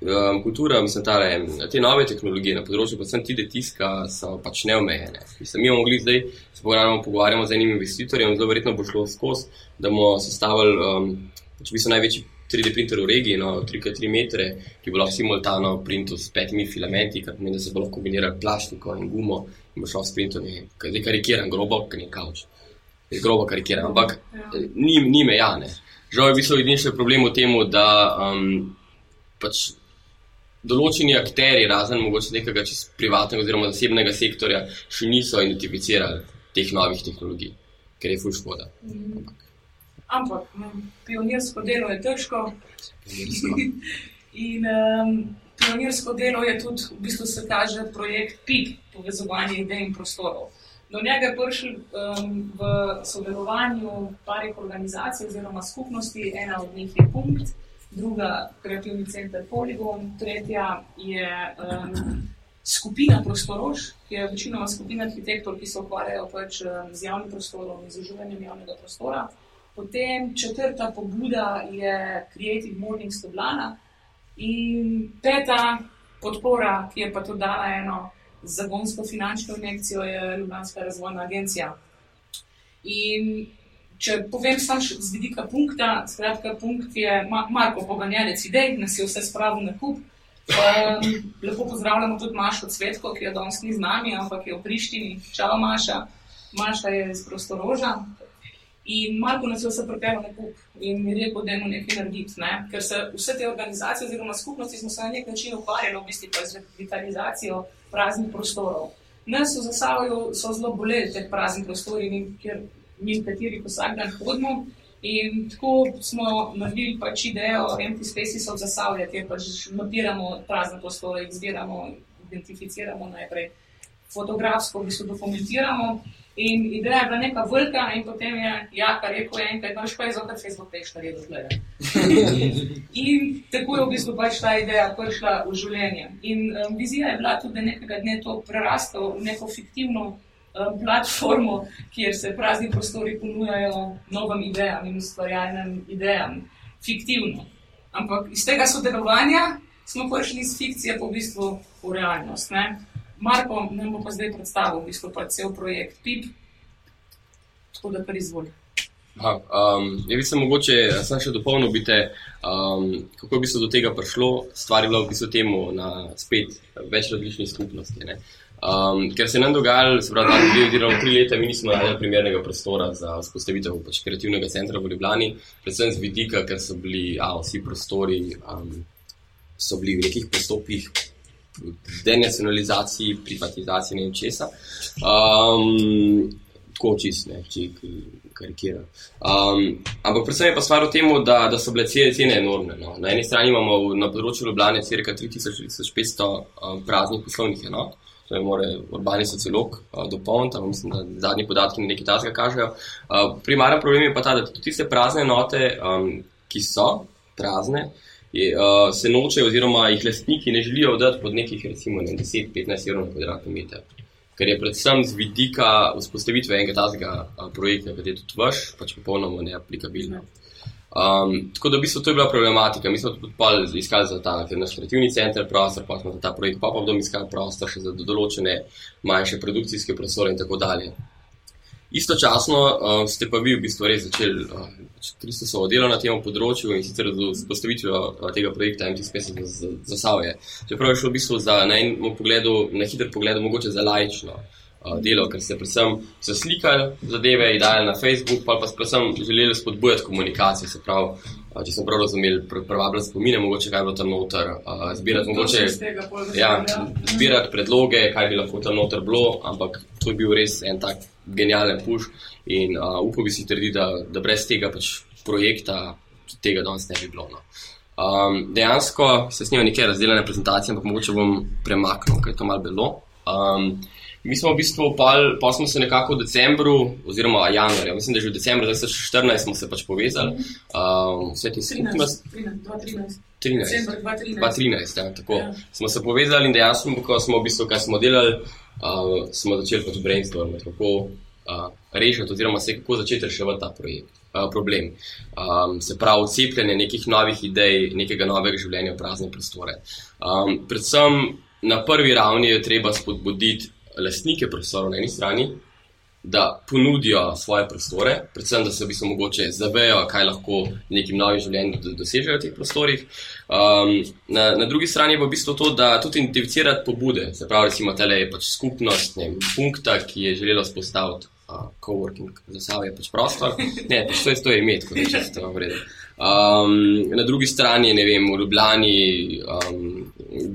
um, kultura, mislim, tale, te nove tehnologije na področju, predvsem 3D tiska, so pač neomejene. Mislim, mi bomo zdaj se pogovarjamo z enim investitorjem, zelo verjetno bo šlo skozi, da bomo sestavili, um, pač bi so največji 3D printer v regiji, no, 3x3 metre, ki bo lahko simultano printil s petimi filamenti, kar pomeni, da se bo lahko kombiniralo plastiko in gumo in bo šel s printom, zdaj karikiram grobo, ker je kavč grobo karikiram, ampak ja. ni, ni mejane. Žal je v bistvu edini problem v tem, da um, pač določeni akteri, razen mogoče nekega čist privatnega oziroma zasebnega sektorja, še niso identificirali teh novih tehnologij, ker je fuš škoda. Mhm. Ampak ne, pionirsko delo je težko. In um, pionirsko delo je tudi, v bistvu se kaže projekt PIP, povezovanje idej in prostorov. Do njega je prišel um, v sodelovanju parih organizacij oziroma skupnosti, ena od njih je Punkt, druga Kreativni center Polygon, tretja je um, skupina Prostorož, ki je večinoma skupina arhitektov, ki se ukvarjajo pač um, z javnim prostorom in z uživanjem javnega prostora. Potem četrta pobuda je Creative Morning Stoblana in peta podpora, ki je pa tudi dala eno zagonsko finančno injekcijo je Ljubljanska razvojna agencija. In če povem samo z vidika punkta, skratka, punkt je Marko Poganjanec idej, nas je vse spravil na kup. Um, lepo pozdravljamo tudi Mašo Cvetko, ki je danes ni z nami, ampak je v Prištini. Čau, Maša. Maša je iz Prostoroža, In Marko nas je vse pripeljal na kup in mi rekel, da je mu nekaj narediti. Ne? Ker se vse te organizacije oziroma skupnosti smo se na nek način ukvarjali v bistvu z revitalizacijo praznih prostorov. Nas v Zasavju so zelo boleli te prazni prostori, ker mi kateri vsak dan hodimo. In tako smo naredili pač idejo Empty Spaces od Zasavja, kjer pač mapiramo prazne prostore, jih zbiramo, identificiramo najprej, fotografsko v bistvu dokumentiramo. In ideja je bila neka velika, in potem je Jaka rekel: enkrat, no, špaj, zopet Facebook da je doslej. In tako je v bistvu pač ta ideja prišla v življenje. In um, vizija je bila tudi, da nekega dne to prerastel v neko fiktivno um, platformo, kjer se prazni prostori ponujajo novim idejam in ustvarjalnim idejam, fiktivno. Ampak iz tega sodelovanja smo prišli iz fikcije po v bistvu v realnost. Ne? Marko nam bo pa zdaj predstavil, v bistvu pa cel projekt PIP. Tako da kar izvoli. Um, je bi se mogoče, sem še dopolnil, bite, um, kako bi se do tega prišlo. Stvar je bila v bistvu temu na spet več različnih skupnosti. Um, ker se nam dogajalo, se pravi, da dve oziroma tri leta mi nismo najbolj primernega prostora za vzpostavitev pač kreativnega centra v Ljubljani, predvsem z vidika, ker so bili a, vsi prostori um, so bili v nekih postopkih denacionalizaciji, privatizaciji in česa. Um, tako čist, ne, če karikiram. Um, ampak predvsem je pa stvar v tem, da, da so bile cene enormne. No. Na eni strani imamo na področju Ljubljana cirka 3500 um, praznih poslovnih enot. To je more urbani sociolog uh, dopolniti, ampak mislim, da zadnji podatki nekaj tasega kažejo. Uh, primaren problem je pa ta, da tudi tiste prazne enote, um, ki so prazne, je, uh, se noče, oziroma jih lastniki ne želijo oddati pod nekih, recimo, ne, 10-15 evrov na kvadratni meter. Ker je predvsem z vidika vzpostavitve enega takega uh, projekta, ki je tudi vaš, pač popolnoma neaplikabilno. Um, tako da v bistvu to je bila problematika. Mi smo tudi iskali za ta naš kreativni center prostor, pa smo za ta projekt, pa pa v domu iskali prostor še za določene manjše produkcijske prostore in tako dalje. Istočasno uh, ste pa vi v bistvu res začeli uh, Kristusovo delo na tem področju in sicer z postavitvijo uh, tega projekta MTSPS za, za Savje. Čeprav je šlo v bistvu za, na, pogledu, na hiter pogled mogoče za lajično uh, delo, ker ste predvsem se slikali zadeve, jih dali na Facebook, pa pa ste predvsem želeli spodbujati komunikacijo. Se pravi, če sem prav razumel, privabljati spomine, mogoče kaj bo tam noter, zbirati, mogoče, ja, zbirati predloge, kaj bi lahko tam noter bilo, ampak to je bil res en tak genijalen puš in uh, upam bi si trditi, da, da brez tega pač projekta tega danes ne bi bilo. No. Um, dejansko se snima neke razdeljene prezentacije, ampak mogoče bom premaknil, ker je to malo bilo. Um, mi smo v bistvu, pa smo se nekako v decembru, oziroma januarja, mislim, da že v decembru 2014 smo se pač povezali. Um, vse te skupnosti. 13. 2013, ja, tako. Ja. Smo se povezali in dejansko, ko smo v bistvu, kaj smo delali, uh, smo začeli pač brainstormati, kako uh, rešiti, oziroma se kako začeti reševati ta projekt, uh, problem. Um, se pravi, cepljenje nekih novih idej, nekega novega življenja v prazne prostore. Um, predvsem na prvi ravni je treba spodbuditi lastnike prostorov na eni strani. Da ponudijo svoje prostore, predvsem da se v bistvu mogoče zavejo, kaj lahko nekim novim življenjem dosežejo v teh prostorih. Um, na, na drugi strani pa v bistvu to, da tudi identificirati pobude, se pravi, recimo, tele je pač skupnost, ne, punkta, ki je želela spostaviti uh, coworking, za sabo je pač prostor. Ne, pač to je to ime, kot je čisto vredno. Um, na drugi strani, ne vem, v Ljubljani, um,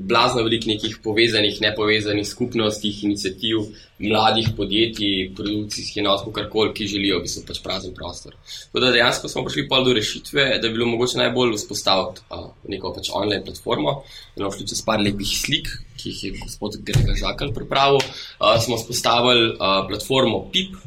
blazno veliko nekih povezanih, nepovezanih skupnosti, inicijativ, mladih podjetij, produkcijskih enot, karkoli, ki želijo, bi se pač prazen prostor. Tako da dejansko smo prišli pa do rešitve, da bi bilo mogoče najbolj vzpostaviti uh, neko pač online platformo, da lahko šli čez par lepih slik, ki jih je gospod Grega Žakal pripravil. Uh, smo vzpostavili uh, platformo PIP,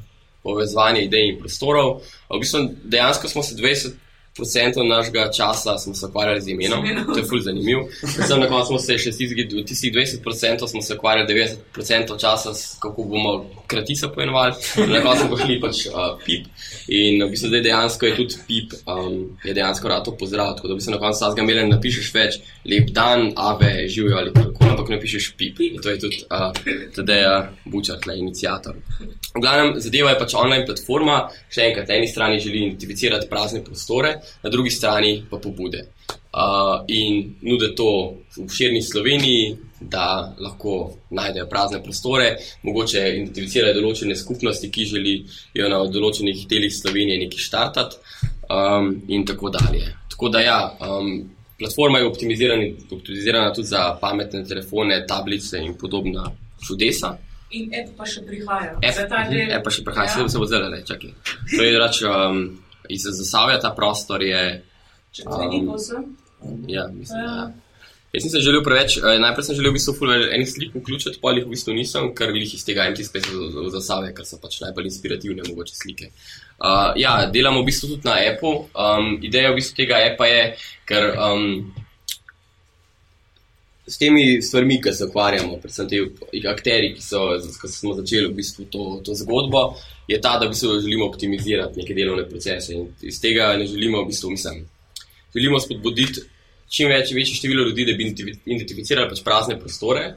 povezovanje idej in prostorov. V bistvu dejansko smo se 20 procentov našega časa smo se ukvarjali z imenom, to je fully zanimivo. Predvsem na koncu smo se še stizgi, tistih 20 procentov smo se ukvarjali 90 procentov časa, s, kako bomo kratica pojenovali, na koncu smo šli pač uh, pip. In v bistvu zdaj dejansko je tudi pip, um, je dejansko rad to pozdravil, tako da bi se na koncu sazga imeli, napišeš več, lep dan, ave, živijo ali kako, ampak napišeš pip. In to je tudi uh, uh, bučar, tle inicijator. V glavnem, zadeva je pač online platforma, še enkrat, na eni strani želi identificirati prazne prostore, na drugi strani pa pobude. Uh, in nude to v širni Sloveniji, da lahko najdejo prazne prostore, mogoče identificirajo določene skupnosti, ki želijo na določenih delih Slovenije nekaj štartati, um, in tako dalje. Tako da, ja, um, platforma je optimizirana, optimizirana tudi za pametne telefone, tablice in podobna čudesa. In app pa še prihaja. App, app pa še prihaja, ja. se bo zelo reče. To je reč. Um, iz zasavja ta prostor je. Če ti ni. Ja, mislim. Ja. Ja. Jaz nisem želel preveč, eh, najprej sem želel v bistvu enih slik vključiti, pa jih v bistvu nisem, ker jih iz tega MT spet v zasave, ker so pač najbolj inspirativne mogoče slike. Uh, ja, delamo v bistvu tudi na Apple. Um, ideja v bistvu tega appa je, ker um, s temi stvarmi, ki se ukvarjamo, predvsem ti akteri, ki, so, ki smo začeli v bistvu to, to zgodbo, je ta, da v bistvu želimo optimizirati neke delovne procese in iz tega ne želimo, v bistvu, mislim, želimo spodbuditi čim več, večje število ljudi, da bi identificirali pač prazne prostore.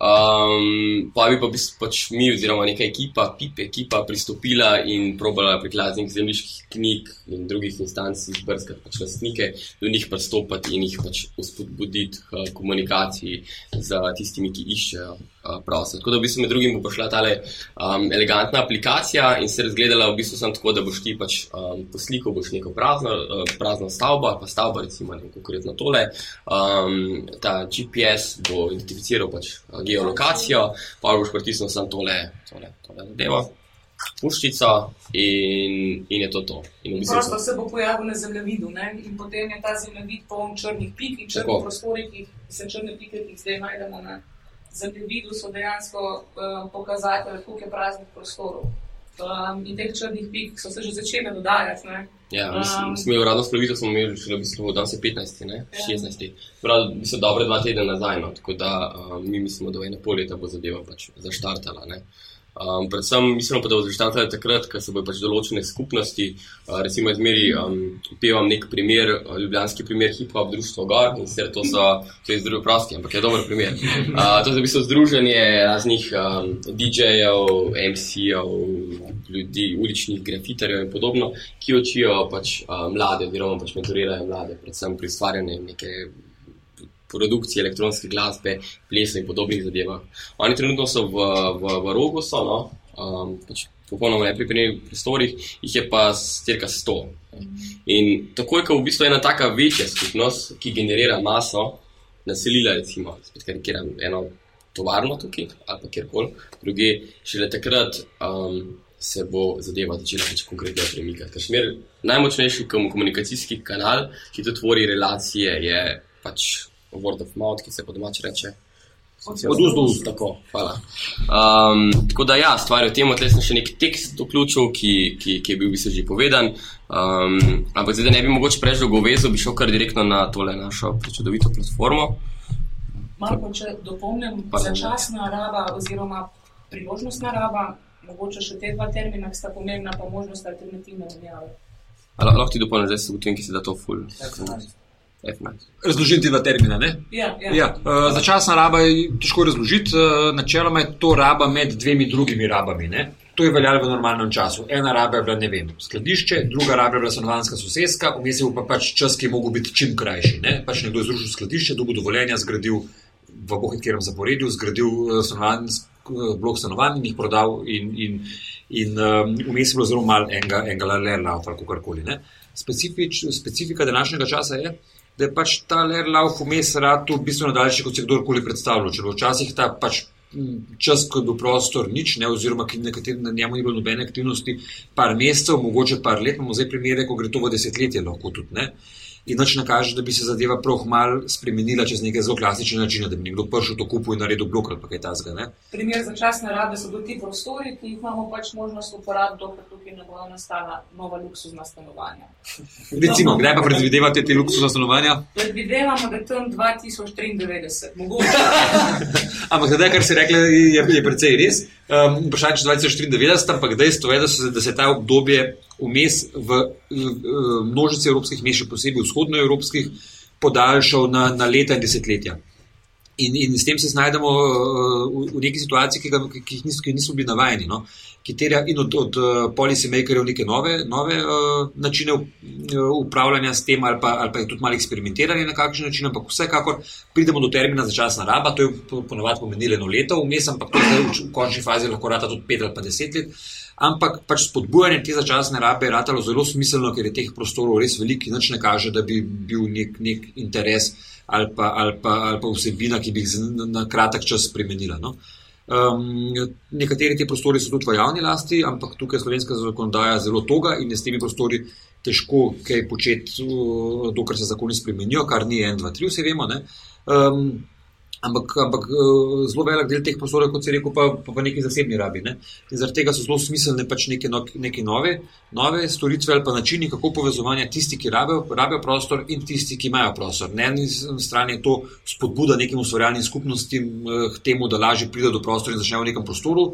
Um, pa bi pa, pač mi, oziroma neka ekipa, PIP ekipa, pristopila in probala prek raznih zemljiških knjig in drugih instanc izbrskati pač lastnike, do njih pristopati in jih pač uspodbuditi k komunikaciji z tistimi, ki iščejo uh, prostor. Tako da bi se med drugim pošla ta um, elegantna aplikacija in se razgledala v bistvu samo tako, da boš ti pač um, po sliku boš neko prazno, uh, prazno stavbo, pa stavba, recimo, konkretno tole. Um, ta GPS bo identificiral pač. Uh, geolokacijo, pa boš pritisnil samo tole, tole, tole zadevo, puščico in, in je to to. Prosto se bo pojavil na zemljevidu ne? in potem je ta zemljevid poln črnih pik in črnih prostorih, ki se črne pike, ki jih zdaj najdemo na zemljevidu, so dejansko uh, pokazatelji, koliko je praznih prostorov. Um, in teh črnih pik so se že začele dodajati. Ne? Ja, um, smo uradno splavitev, smo imeli še v bistvu danes 15, ne? 16. Prav, se dobre dva tedna nazaj, no? tako da um, mi mislimo, da v ene pol leta bo zadeva pač zaštartala. Ne? Um, predvsem mislimo pa, da bo zaštartala takrat, ko se bodo pač določene skupnosti, uh, recimo izmeri, um, upevam nek primer, uh, ljubljanski primer hip-hop društva Gor, in sicer to so, to je združen prosti, ampak je dober primer. Uh, to je v bistvu združenje raznih um, DJ-jev, MC-jev, ljudi, uličnih grafitarjev in podobno, ki učijo pač uh, mlade, oziroma pač mentorirajo mlade, predvsem pri ustvarjanju neke produkciji elektronske glasbe, plesa in podobnih zadevah. Oni trenutno so v, v, v rogu, so, no, um, pač popolnoma nepripravljenih prostorih, jih je pa cirka 100. In takoj, ko v bistvu ena taka večja skupnost, ki generira maso, naselila, recimo, spet karikiram eno tovarno tukaj ali kjerkoli, druge, šele takrat. Um, Se bo zadeva začela pač konkretno premikati. Ker šmer najmočnejši komunikacijski kanal, ki to tvori relacije, je pač word of mouth, ki se po domači reče. Od ust do ust, tako. Hvala. Um, tako da, ja, stvar je v tem, da sem še nek tekst vključil, ki, ki, ki je bil v bistvu že povedan. Um, ampak zdaj, da ne bi mogoče preveč dolgo vezal, bi šel kar direktno na tole našo čudovito platformo. Malo, če dopolnim, začasna raba oziroma priložnostna raba, mogoče še te dva termina, ki sta pomembna, pa možnost alternativne menjave. Lahko ti dopolnim, zdaj se ugotovim, ki se da to ful. Razložiti dva termina. Ja, ja. Ja, uh, začasna raba je težko razložiti, uh, načeloma je to raba med dvemi drugimi rabami. Ne? To je veljalo v normalnem času. Ena raba je bila, ne vem, skladišče, druga raba je bila stanovanska sosedska, vmes je bil pa pač čas, ki je mogel biti čim krajši. Ne? Pač nekdo je zrušil skladišče, dobil dovoljenja, zgradil v bohitkerem zaporedju, zgradil uh, stanovanski uh, blok stanovanj in jih prodal, in, in, in um, vmes je bilo zelo malo enega, enega lerla ali karkoli. Specifič, specifika današnjega časa je, da je pač ta Lerlauf vmes rad bistveno daljši, kot si kdorkoli predstavljal. Če bo včasih ta pač čas, ko je bil prostor nič, ne, oziroma nekateri na njemu ni bilo nobene aktivnosti, par mesecev, mogoče par let, imamo zdaj primere, ko gre to v desetletje, lahko tudi ne. In noč ne kaže, da bi se zadeva prav malo spremenila čez neke zelo klasične načine, da bi nekdo prišel to kupu in naredil blok ali kaj takega. Primer začasne rabe so ti prostori, ki jih imamo pač možnost uporabiti, dokler tukaj ne bodo nastala nova luksuzna stanovanja. Recimo, kdaj pa predvidevate te luksuzna stanovanja? Predvidevamo, da je tam 2093, mogoče. ampak zdaj, kar si rekli, je, je precej res. Um, Vprašanje je 2094, ampak dejstvo je, da se, da se ta obdobje vmes v, v množici evropskih mest, še posebej vzhodnoevropskih, podaljšal na, na leta in desetletja. In, in s tem se znajdemo v, v neki situaciji, ki, ga, ki jih nismo, ki nismo bili navajeni. No? Ki terja in od, od policymakerjev neke nove, nove uh, načine upravljanja s tem, ali pa, ali pa je tudi malo eksperimentiranje na kakšen način, ampak vsekakor pridemo do termina začasna raba, to je ponovadi pomenilo eno leto, vmes, ampak to je v, v končni fazi lahko rata tudi pet ali pa deset let. Uh, ampak pač spodbujanje te začasne rabe je ratalo zelo smiselno, ker je teh prostorov res veliko in nič ne kaže, da bi bil nek, nek interes ali pa, ali, pa, ali pa vsebina, ki bi jih na kratek čas spremenila. No. Um, nekateri ti prostori so tudi v javni lasti, ampak tukaj je slovenska zakonodaja zelo toga in je s temi prostori težko kaj početi, dokler se zakoni spremenijo, kar ni en, dva, tri, vse vemo. Um, Ampak, ampak eh, zelo velik del teh prostorov, kot se reče, pa, pa v neki zasebni rabi. Ne? In zaradi tega so zelo smiselne pač neke, no, neke nove, nove storitve ali pa načini, kako povezovanja tisti, ki rabijo, rabijo prostor in tisti, ki imajo prostor. Na eni strani je to spodbuda nekim ustvarjalnim skupnostim eh, k temu, da lažje pridejo do prostora in začnejo v nekem prostoru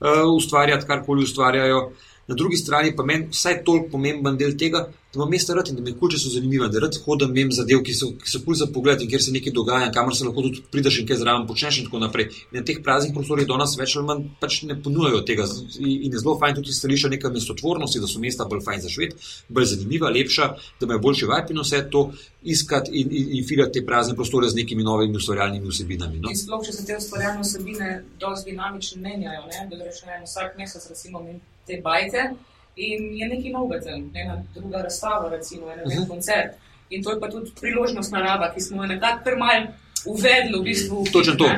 uh, ustvarjati, karkoli ustvarjajo. Na drugi strani pa meni vsaj toliko pomemben del tega, da imam mesta rad in da mi kuče so zanimive, da rad hodim mem zadev, ki so, so pulj za pogled in kjer se nekaj dogaja, kamor se lahko tudi prideš in kaj zraven počneš in tako naprej. In na teh praznih prostorih do nas več ali manj pač ne ponujajo tega. In je zelo fajn tudi stališče neke mestotvornosti, da so mesta bolj fajn za švet, bolj zanimiva, lepša, da imajo boljši vibe in vse to iskati in, in, in filati te prazne prostore z nekimi novimi ustvarjalnimi vsebinami. No? Sploh, če se te ustvarjalne vsebine dosti dinamično menjajo, ne? da rečemo vsak mesec, recimo, te bajte. In je nekaj novega, ena druga razstava, recimo, en uh mhm. -huh. koncert. In to je pa tudi priložnost narava, ki smo jo nekako kar mal uvedli v bistvu. Točno to.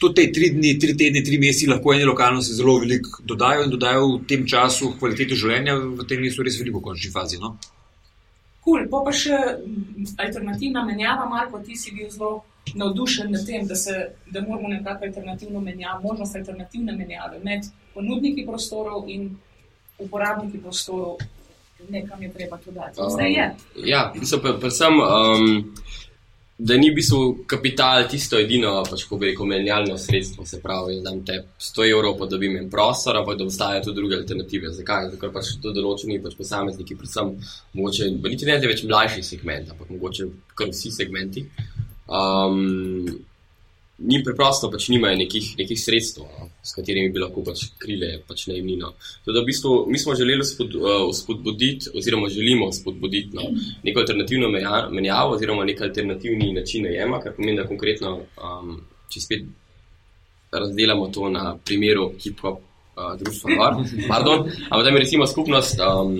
Tudi te tri dni, tri tedne, tri mesece lahko eni lokalnosti zelo veliko dodajo in dodajo v tem času kvalitete življenja, v tem mestu res veliko v končni fazi. No? Kul, cool. pa še alternativna menjava, Marko, ti si bil zelo navdušen nad tem, da, se, da moramo nekako alternativno menjavo, možnost alternativne menjave med ponudniki prostorov in uporabniki prostorov, nekam je treba to dati. Zdaj je. Uh, ja, so pa, predvsem, um, da ni bil kapital tisto edino, pač ko bi rekel, menjalno sredstvo. Se pravi, da te 100 evrov pa dobim en prostor, ampak da obstajajo tudi druge alternative. Zakaj? Zato, ker pač to določeni pač posamezniki, predvsem, mogoče, niti ne več mlajši segment, ampak mogoče kar vsi segmenti. Um, njim preprosto pač nimajo nekih, nekih sredstev, no, s katerimi bi lahko pač krile pač najemnino. Da v bistvu mi smo želeli spod, uh, spodbuditi, oziroma želimo spodbuditi no, neko alternativno menja- menjavo, oziroma nek alternativni način najema, kar pomeni, da konkretno, um, če spet razdelamo to na primeru hip-hop. Uh, društva, Gor, pardon, ampak da mi recimo skupnost um,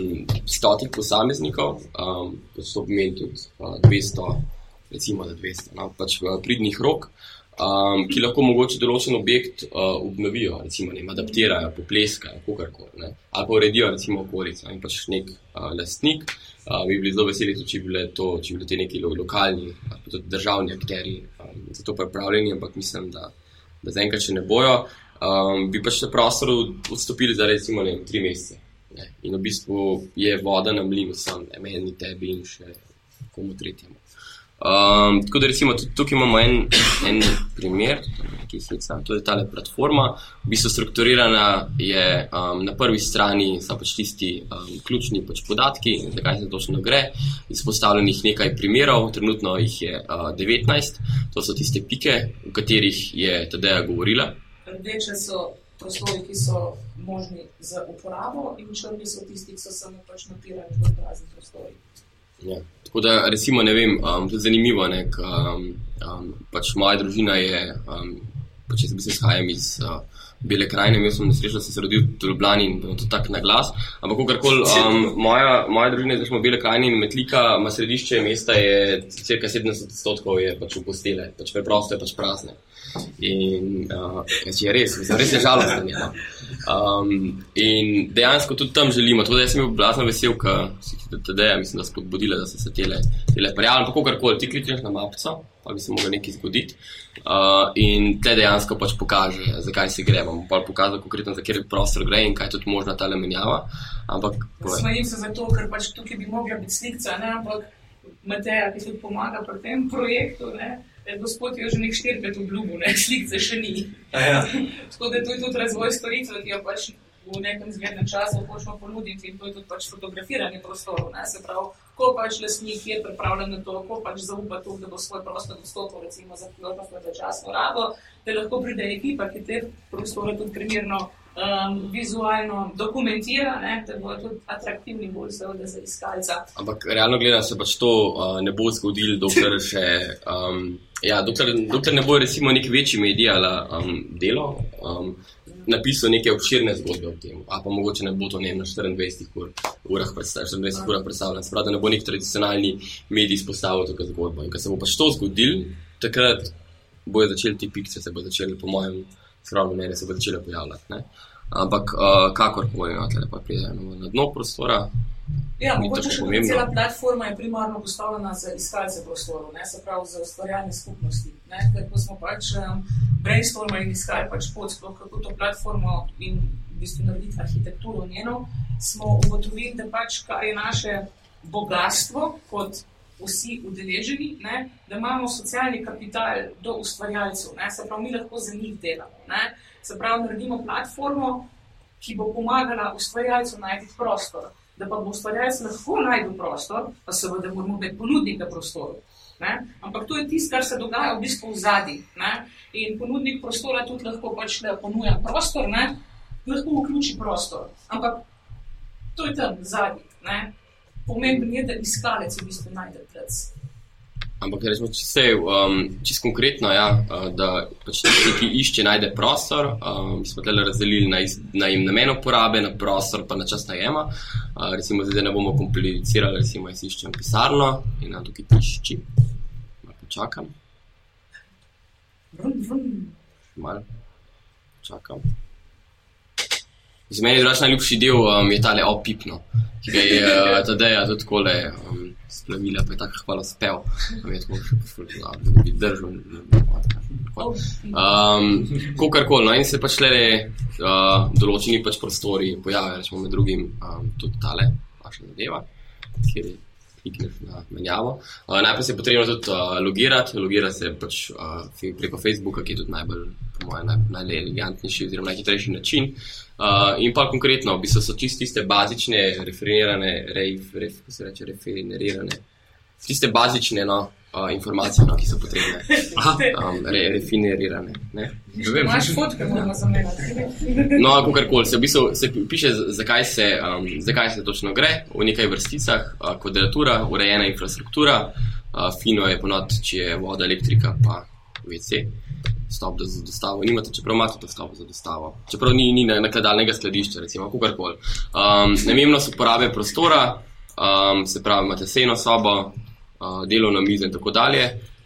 stotih posameznikov, um, to pomeni tudi uh, 200, recimo da 200, no, pač pridnih rok, um, ki lahko mogoče določen objekt uh, obnovijo, recimo ne, adaptirajo, popleskajo, kakorkoli, ali pa uredijo recimo okolico in pač nek uh, lastnik uh, bi bili zelo veseli, tudi, če bi bile to, če bi bili te neki lo- lokalni, ali pa tudi državni akteri um, za to pripravljeni, ampak mislim, da, da zaenkrat še ne bojo um, bi pač na prostor odstopili za recimo ne, tri mesece. Ne. In v bistvu je voda na mlinu, sam, ne, meni, tebi in še komu tretjemu. Um, tako da recimo tudi tukaj imamo en, en primer, ki je heca, to je tale platforma. V bistvu strukturirana je um, na prvi strani so pač tisti um, ključni pač podatki, zakaj se točno gre. Izpostavljenih nekaj primerov, trenutno jih je uh, 19, to so tiste pike, o katerih je Tadeja govorila. Rdeče so prostori, ki so možni za uporabo, in črni so tisti, ki so samo pač notirani kot prazni prostori. Ja. Tako da, recimo, ne vem, um, tudi zanimivo je, um, um, pač moja družina je, um, pač jaz v bistvu izhajam iz uh, Bele krajine, imel sem nesrečo, da sem se rodil v Ljubljani in to tako na glas. Ampak, kakorkoli, um, moja, moja družina je v Bele krajini in Metlika, ima središče mesta, je cirka 70 odstotkov je pač v postele, pač preprosto je pač prazne. In uh, je res, mislim, res je žalostno. Um, in dejansko tudi tam želimo. Tako da sem bil blazno vesel, ker si ti tudi, mislim, da spodbudile, da so se tele, tele prijavili. Pa kakorkoli, ti klikneš na mapico, pa bi se moglo nekaj zgoditi. Uh, in te dejansko pač pokaže, zakaj se gre. Bom pa pokazal konkretno, za kjer prostor gre in kaj je tudi možna ta menjava. Ampak. Smejim se zato, ker pač tukaj bi mogla biti slikca, ne? ampak Mateja, ki tudi pomaga pri tem projektu, ne? Je gospod je že nek štirikrat obljubil, ne? slikce še ni. Ja. Tako da to je tudi razvoj storitve, ki jo pač v nekem zmernem času hočemo ponuditi in to je tudi pač fotografiranje prostorov. Ne? Se pravi, ko pač lastnik je pripravljen na to, ko pač zaupa to, da bo svoj prostor dostopal recimo za pilotno začasno rabo, da lahko pride ekipa, ki te prostore tudi primerno um, vizualno dokumentira, ne? da bodo tudi atraktivni bolj seveda za iskalca. Ampak realno gledano se pač to uh, ne bo zgodilo, dokler še. Um, ja, dokler, dokler ne bo recimo nek večji medij ali um, delo. Um, Napisal neke obširne zgodbe o tem, a pa mogoče ne bo to ne na 24 ur, urah predstavljeno, 24 urah predstavljeno. Sprav, da ne bo nek tradicionalni medij izpostavil to zgodbo. In ko se bo pač to zgodil, takrat bojo začeli ti pikce, se bo začeli, po mojem skromnem mnenju, se bo začele pojavljati. Ne? Ampak uh, kakorkoli, no, tle pa pridemo na dno prostora. Ja, mogoče še pomembno. cela platforma je primarno postavljena za iskalce prostorov, ne, se pravi za ustvarjanje skupnosti. Ne, ker ko smo pač um, brainstormali in iskali pač pot, sploh kako to platformo in v bistvu narediti arhitekturo njeno, smo ugotovili, da pač kaj je naše bogatstvo kot vsi udeleženi, ne, da imamo socialni kapital do ustvarjalcev, ne, se pravi, mi lahko za njih delamo. Ne, se pravi, naredimo platformo, ki bo pomagala ustvarjalcu najti prostor. Da pa bo ustvarjalec lahko najdel prostor, pa seveda moramo imeti ponudnika prostorov. Ne? Ampak to je tisto, kar se dogaja v bistvu v zadnji. In ponudnik prostora tudi lahko pač le ponuja prostor, ne? lahko vključi prostor. Ampak to je tam zadnji. Pomembno je, da iskalec v bistvu najde plec. Ampak rečemo, če se um, čisto konkretno, ja, uh, da pač tisti, ki išče, najde prostor. Um, mi smo tle razdelili na, iz, na namen uporabe, na prostor, pa na čas najema. Uh, recimo, zdaj ne bomo komplicirali, recimo, jaz iščem pisarno in na tukaj tišči. Malo počakam, Vrum, vrum. Za mene je drugačen najljubši del um, je tale opipno, ki ga je uh, Tadeja tudi takole um, splavila, pa je tako hvala spev. Mi je tako še poslušal, da bi držal. Um, Kokorkoli, no in se pač le uh, določeni pač prostori pojavijo, rečemo med drugim um, tudi tale vaša zadeva, kjer je klikneš na menjavo. Uh, najprej se je potrebno tudi uh, logirati, logirati se pač uh, preko Facebooka, ki je tudi najbolj, po mojem, naj, najelegantnejši oziroma najhitrejši način. Uh, in pa konkretno, v bistvu so čisto tiste bazične, referirane, ref, ref, se reče, referirane tiste bazične no, uh, informacije, no, ki so potrebne, um, re, refinirane. Ne? Imaš fotke, moramo zamenjati. No, kakorkoli se v bistvu se piše, zakaj se, um, zakaj se točno gre, v nekaj vrsticah, uh, kvadratura, urejena infrastruktura, uh, fino je ponot, če je voda, elektrika, pa VC. Stop za dostavo, nimate, čeprav imate dostavo za dostavo, čeprav ni, ni nakladalnega skladišča, recimo, kakorkoli. Um, Namembnost uporabe prostora, um, se pravi, imate sejno sobo, uh, delovno mizo in tako dalje,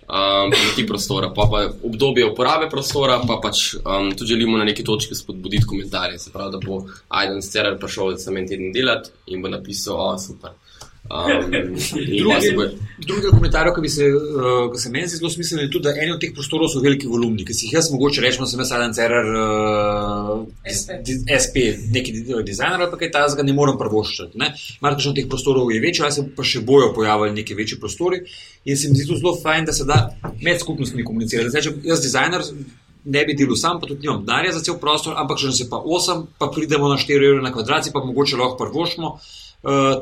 um, ti prostora, pa, pa obdobje uporabe prostora, pa pač um, tudi želimo na neki točki spodbuditi komentarje. Se pravi, da bo Aiden Sterer prišel za en teden delati in bo napisal, o, super. Um, Drugi komentar, ki, se, uh, se meni zelo smiseln, je tudi, da eni od teh prostorov so veliki volumni, ki si jih jaz mogoče rečem, da sem jaz Aiden Sterer, uh, SP. SP, neki dizajner ali pa kaj takega, ne morem prvoščiti. Marko teh prostorov je večji, ali se pa še bojo pojavili neki večji prostori. In se mi zdi zelo fajn, da se da med skupnostmi komunicirati. Zdaj, če jaz, dizajner, ne bi delal sam, pa tudi nimam denarja za cel prostor, ampak če nas je pa 8, pa pridemo na 4 evre na kvadrat, pa mogoče lahko prvošmo. Uh,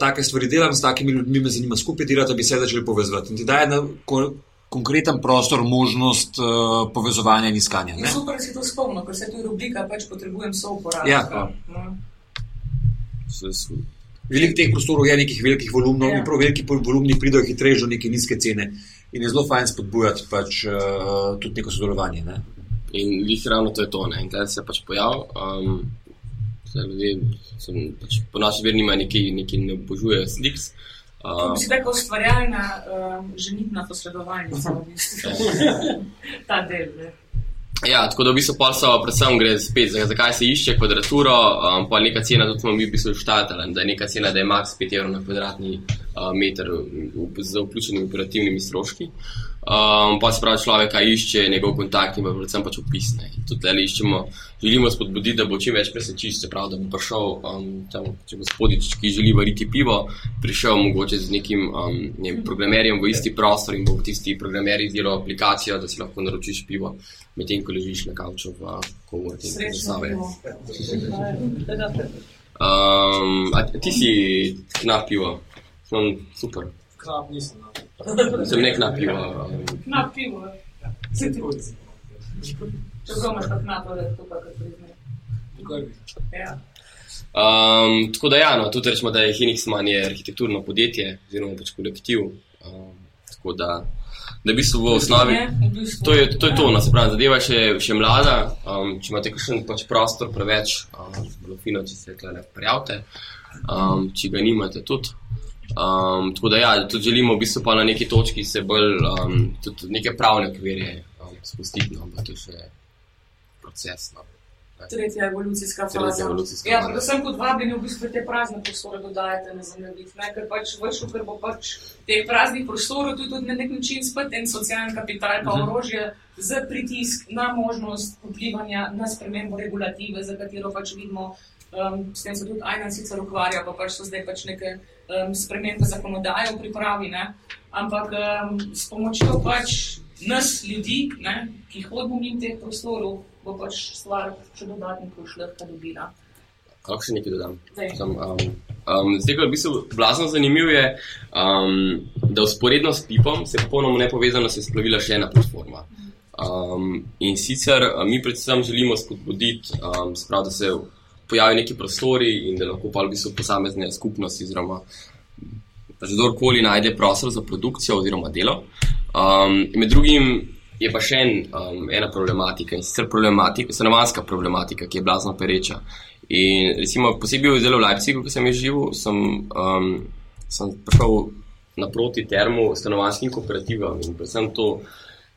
take stvari delam, s takimi ljudmi me zanima skupaj delati, da bi se začeli povezovati. In ti daje na ko, konkreten prostor možnost uh, povezovanja in iskanja. Je super, da si to spomnil, ker se tu rubrika pač potrebujem souporabnika. Ja. No. Veliko teh prostorov je nekih velikih volumnov Ja. in prav veliki volumni pridejo hitreje do neke nizke cene. In je zelo fajn spodbujati pač, uh, tudi neko sodelovanje. Ne? In lih ravno to je to. Ne? In zdaj se je pač pojavil. Um, zdaj ljudje sem, pač, po naši veri nima neki, neki ne obožujejo slik. To Uh, bi si tako ustvarjalna, um, ženitna posredovalnica, v bistvu. ta del. Ne. ja, tako da v bistvu so predvsem gre spet, za- zakaj se išče kvadraturo, um, pa neka cena, tudi smo mi v bistvu štatali, da je neka cena, da je max 5 evrov na kvadratni uh, meter v- z vključenimi operativnimi stroški. Um, pa se pravi, človek išče njegov kontakt in pa predvsem pač opisne. In tudi tukaj iščemo, želimo spodbuditi, da bo čim več presečišč, se pravi, da bo prišel, um, tam, če gospodič, ki želi variti pivo, prišel mogoče z nekim um, ne vem, programerjem v isti prostor in bo tisti programer izdelal aplikacijo, da si lahko naročiš pivo, medtem ko ležiš na kavču v bilo. Um, a ti si knap pivo, sem super. Knap nisem. No. Sem ne knap pivo. Na pivo. Se ti Čeprav imaš tako napore, to pa kar priznaj. Ja. Um, tako da, ja, no, tudi rečemo, da je Hinixman je arhitekturno podjetje, oziroma pač kolektiv. Um, tako da, da v bistvu v osnovi. To je to, je to no, se pravi, zadeva je še, še mlada. Um, če imate kakšen pač prostor preveč, um, zelo fino, če se tukaj prijavite, um, če ga nimate tudi. Um, tako da, ja, tudi želimo v bistvu pa na neki točki se bolj um, tudi neke pravne okvirje um, spustiti, no, ampak to je še proces. No. Tretja evolucijska Tretja faza. evolucijska ja, predvsem kot vabljeni v bistvu te prazne prostore dodajate na zemljevid, ne? ker pač vršil, ker bo pač teh praznih prostorov tudi, tudi na nek način spet en socialni kapital, pa Mhm. orožje za pritisk na možnost vplivanja na spremembo regulative, za katero pač vidimo, um, s tem se tudi Ajnan sicer ukvarja, pa pač so zdaj pač neke um, spremembe zakonodaje v pripravi, ne? ampak um, s pomočjo pač nas, ljudi, ne, ki hodimo mimo teh prostorov, bo pač stvar še dodatnih pošlehta dobila. Lahko še nekaj dodam. Sam, um, um, zdaj, ko je v bistvu blazno zanimivo, je, um, da usporedno s pipom se popolnoma nepovezano se je splavila še ena platforma. Um, in sicer um, mi predvsem želimo spodbuditi, um, se pravi, da se pojavijo neki prostori in da lahko pa v bistvu posamezne skupnosti oziroma pač kdorkoli najde prostor za produkcijo oziroma delo. Um, med drugim je pa še en, um, ena problematika in sicer problematika, stanovanska problematika, ki je blazno pereča. In recimo posebej v zelo Leipzigu, ko sem jaz živel, sem, um, sem prišel naproti termu stanovanskim kooperativam in predvsem to.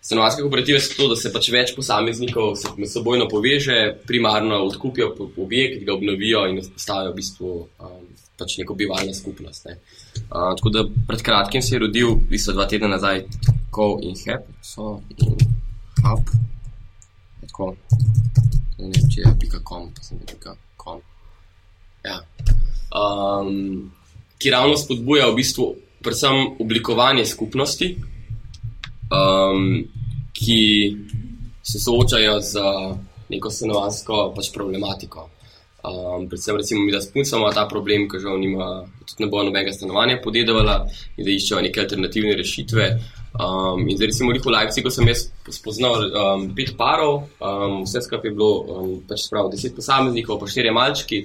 Stanovanske kooperative so to, da se pač več posameznikov se med seboj poveže, primarno odkupijo objekt, ga obnovijo in postavijo v bistvu um, pač neko bivalna skupnost. Ne. Uh, tako da pred kratkim se je rodil, v bistvu dva tedna nazaj, Co in Hep, so in Hub. Tako, ne vem, če je pika com, pa sem pika com. Ja. Um, ki ravno spodbuja v bistvu predvsem oblikovanje skupnosti, um, ki se soočajo z neko stanovansko pač problematiko. Um, predvsem, recimo, mi da s puncem ima ta problem, ker žal nima, tudi ne bo nobenega stanovanja podedovala in da iščejo neke alternativne rešitve. Um, in zdaj, recimo, v Leipzigu sem jaz spoznal um, pet parov, um, vse skupaj je bilo um, pač spravo deset posameznikov, pa štirje malčki.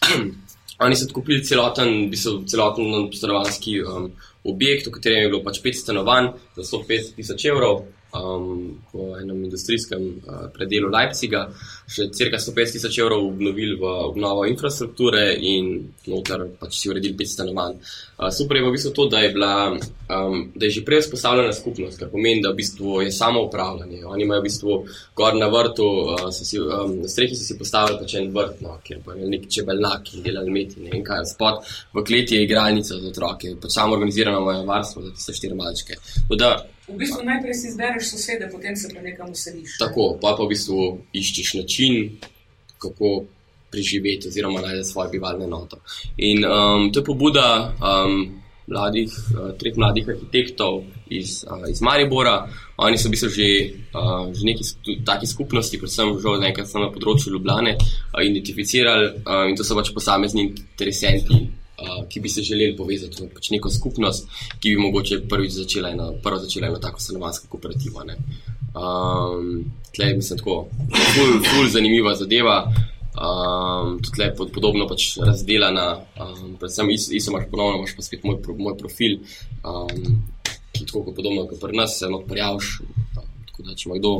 Oni so odkupili celoten, v bistvu, celoten stanovanjski um, objekt, v katerem je bilo pač pet stanovanj za 150 tisoč evrov um, v enem industrijskem uh, predelu Leipziga, še cirka 150 tisoč evrov obnovili v obnovo infrastrukture in noter pač si uredili pet stanovanj. Uh, super je v bistvu to, da je, bila, um, da je že prej vzpostavljena skupnost, kar pomeni, da v bistvu je samo upravljanje. Oni imajo v bistvu gor na vrtu, uh, si, um, na strehi so si postavili pač en vrt, no, kjer pa je nek čebelnak in delali meti, ne vem kaj, spod v kleti je igralnica za otroke, pač samo organizirano imajo varstvo za tiste štiri malčke. Tako V bistvu najprej si izbereš sosede, potem se pa nekam useliš. Tako, pa pa v bistvu iščeš način, kako preživeti, oziroma najti svoje bivalne noto. In um, to je pobuda um, mladih, uh, treh mladih arhitektov iz, uh, iz Maribora. Oni so v bistvu že, uh, že neki taki skupnosti, predvsem že nekaj na področju Ljubljane, uh, identificirali uh, in to so pač posamezni interesenti ki bi se želeli povezati v pač neko skupnost, ki bi mogoče prvič začela eno, prvo začela eno tako stanovansko kooperativo. Um, tle je, mislim, tako ful, ful zanimiva zadeva. Um, tudi je pod, podobno pač razdeljena, um, predvsem isto imaš ponovno, imaš pa spet moj, moj profil, um, ki je tako kot podobno kot pri nas, se eno prijaviš. Tako da, če ima kdo,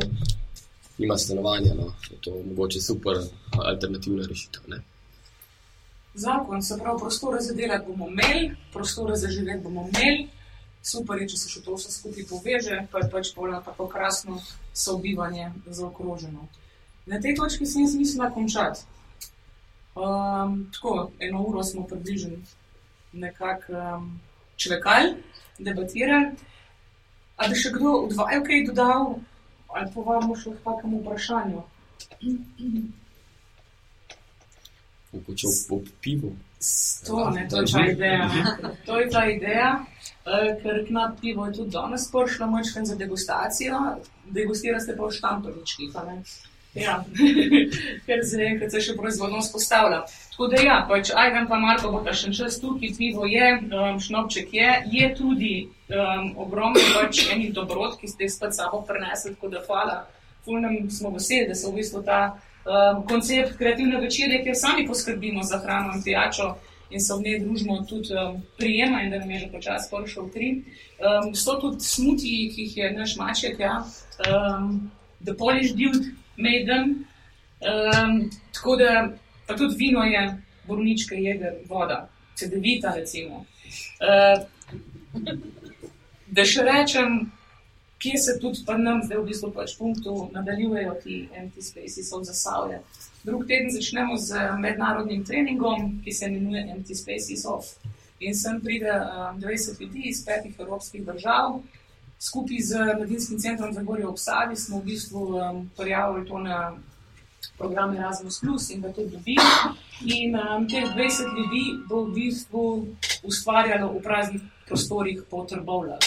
ima stanovanje, no, je to mogoče super alternativna rešitev. Ne zakon, se pravi, prostore za delati bomo imeli, prostore za živeti bomo imeli, super je, če se še to vse skupaj poveže, pa je pač polno tako krasno sobivanje zaokroženo. Na tej točki sem jaz mislila končati. Um, tako, eno uro smo približni nekako um, čvekali, debatirali. A da še kdo od vaju kaj dodal, ali pa vam še v kakemu vprašanju? Mogoče ob pivu. To, ne, to, je ta ideja, to je ta ideja, uh, ker knap pivo je tudi danes prišlo, močkaj za degustacijo, degustirate pa v štampanički. Ja, ker ker se še proizvodno spostavlja. Tako da ja, pač ajden pa Marko bo ta še čas tukaj, pivo je, um, šnopček je, je tudi um, ogromno pač enih dobrot, ki ste jih spet sabo prenesli, tako da hvala. Fulnem smo veseli, da so v bistvu ta um, koncept kreativne večere, kjer sami poskrbimo za hrano in pijačo in se v njej družimo tudi um, prijema in da nam je že počasi prišel tri. Um, so tudi smuti, ki jih je naš maček, ja, um, The Polish Dude, Maiden. Um, tako da pa tudi vino je, bornička je, voda, CD-vita recimo. Uh, da še rečem, kje se tudi pa nam zdaj v bistvu pač punktu nadaljujejo ti empty spaces od zasavja. Drug teden začnemo z mednarodnim treningom, ki se imenuje Empty Spaces Off. In sem pride um, 20 ljudi iz petih evropskih držav. Skupaj z Mladinskim centrom za Gorje obsavi smo v bistvu um, prijavili to na program Erasmus Plus in da to dobi. In um, teh 20 ljudi bo v bistvu ustvarjalo v praznih prostorih po trbovlah.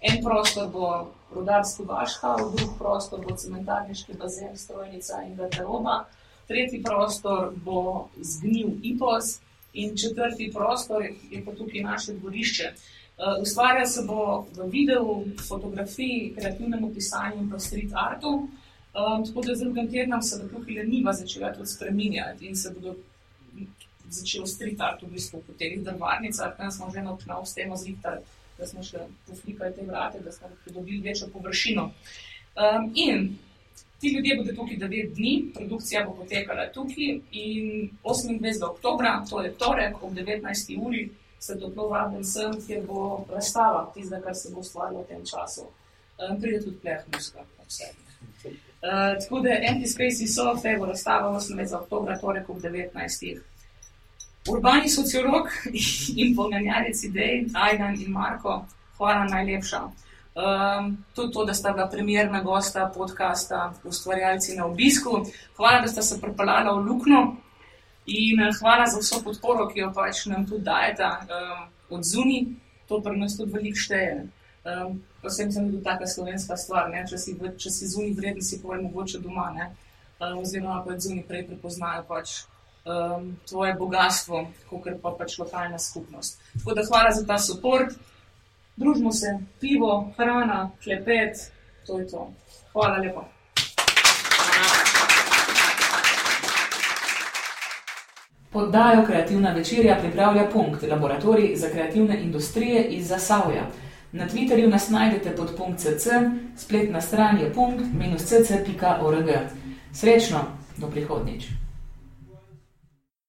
En prostor bo rudarski vaška, v drug prostor bo cementarniški bazen, strojnica in garderoba, tretji prostor bo zgnil IPOS in četrti prostor je pa tukaj naše dvorišče. Uh, ustvarja se bo v videu, fotografiji, kreativnem pisanju in pa street artu. Um, tako da z drugim tednom se bo tukaj leniva začela tudi spreminjati in se bodo začeli street art v bistvu po teh drvarnicah, tam smo že na obnovu s tem zrihtali da smo še poflikali te vrate, da smo pridobili večjo površino. Um, in ti ljudje bodo tukaj 9 dni, produkcija bo potekala tukaj in 28. oktober, to je torek ob 19. uri, se toplo vabim sem, kjer bo razstava tistega, kar se bo ustvarilo v tem času. Um, pride tudi pleh muska, vse. Uh, tako da Empty Spaces so, te bo razstava 28. oktober, torek ob 19 urbani sociolog in pomenjalec idej, Ajdan in Marko, hvala najlepša. Um, tudi to, da sta bila primerna gosta podcasta, ustvarjalci na obisku. Hvala, da ste se pripeljali v Lukno in eh, hvala za vso podporo, ki jo pač nam tudi dajete um, od zunaj. To pri nas tudi veliko šteje. Um, Posebej sem tudi taka slovenska stvar. Če si, si zunaj vreden, si povem mogoče doma. Um, oziroma, pa zunaj prej prepoznajo pač um, tvoje bogatstvo, kot pa pač lokalna skupnost. Tako da hvala za ta podpor, družimo se, pivo, hrana, klepet, to je to. Hvala lepa. Poddajo Kreativna večerja pripravlja Punkt, laboratorij za kreativne industrije iz Zasavja. Na Twitterju nas najdete pod punkt.cc, spletna stran je punkt-cc.org. Srečno, do prihodnjič.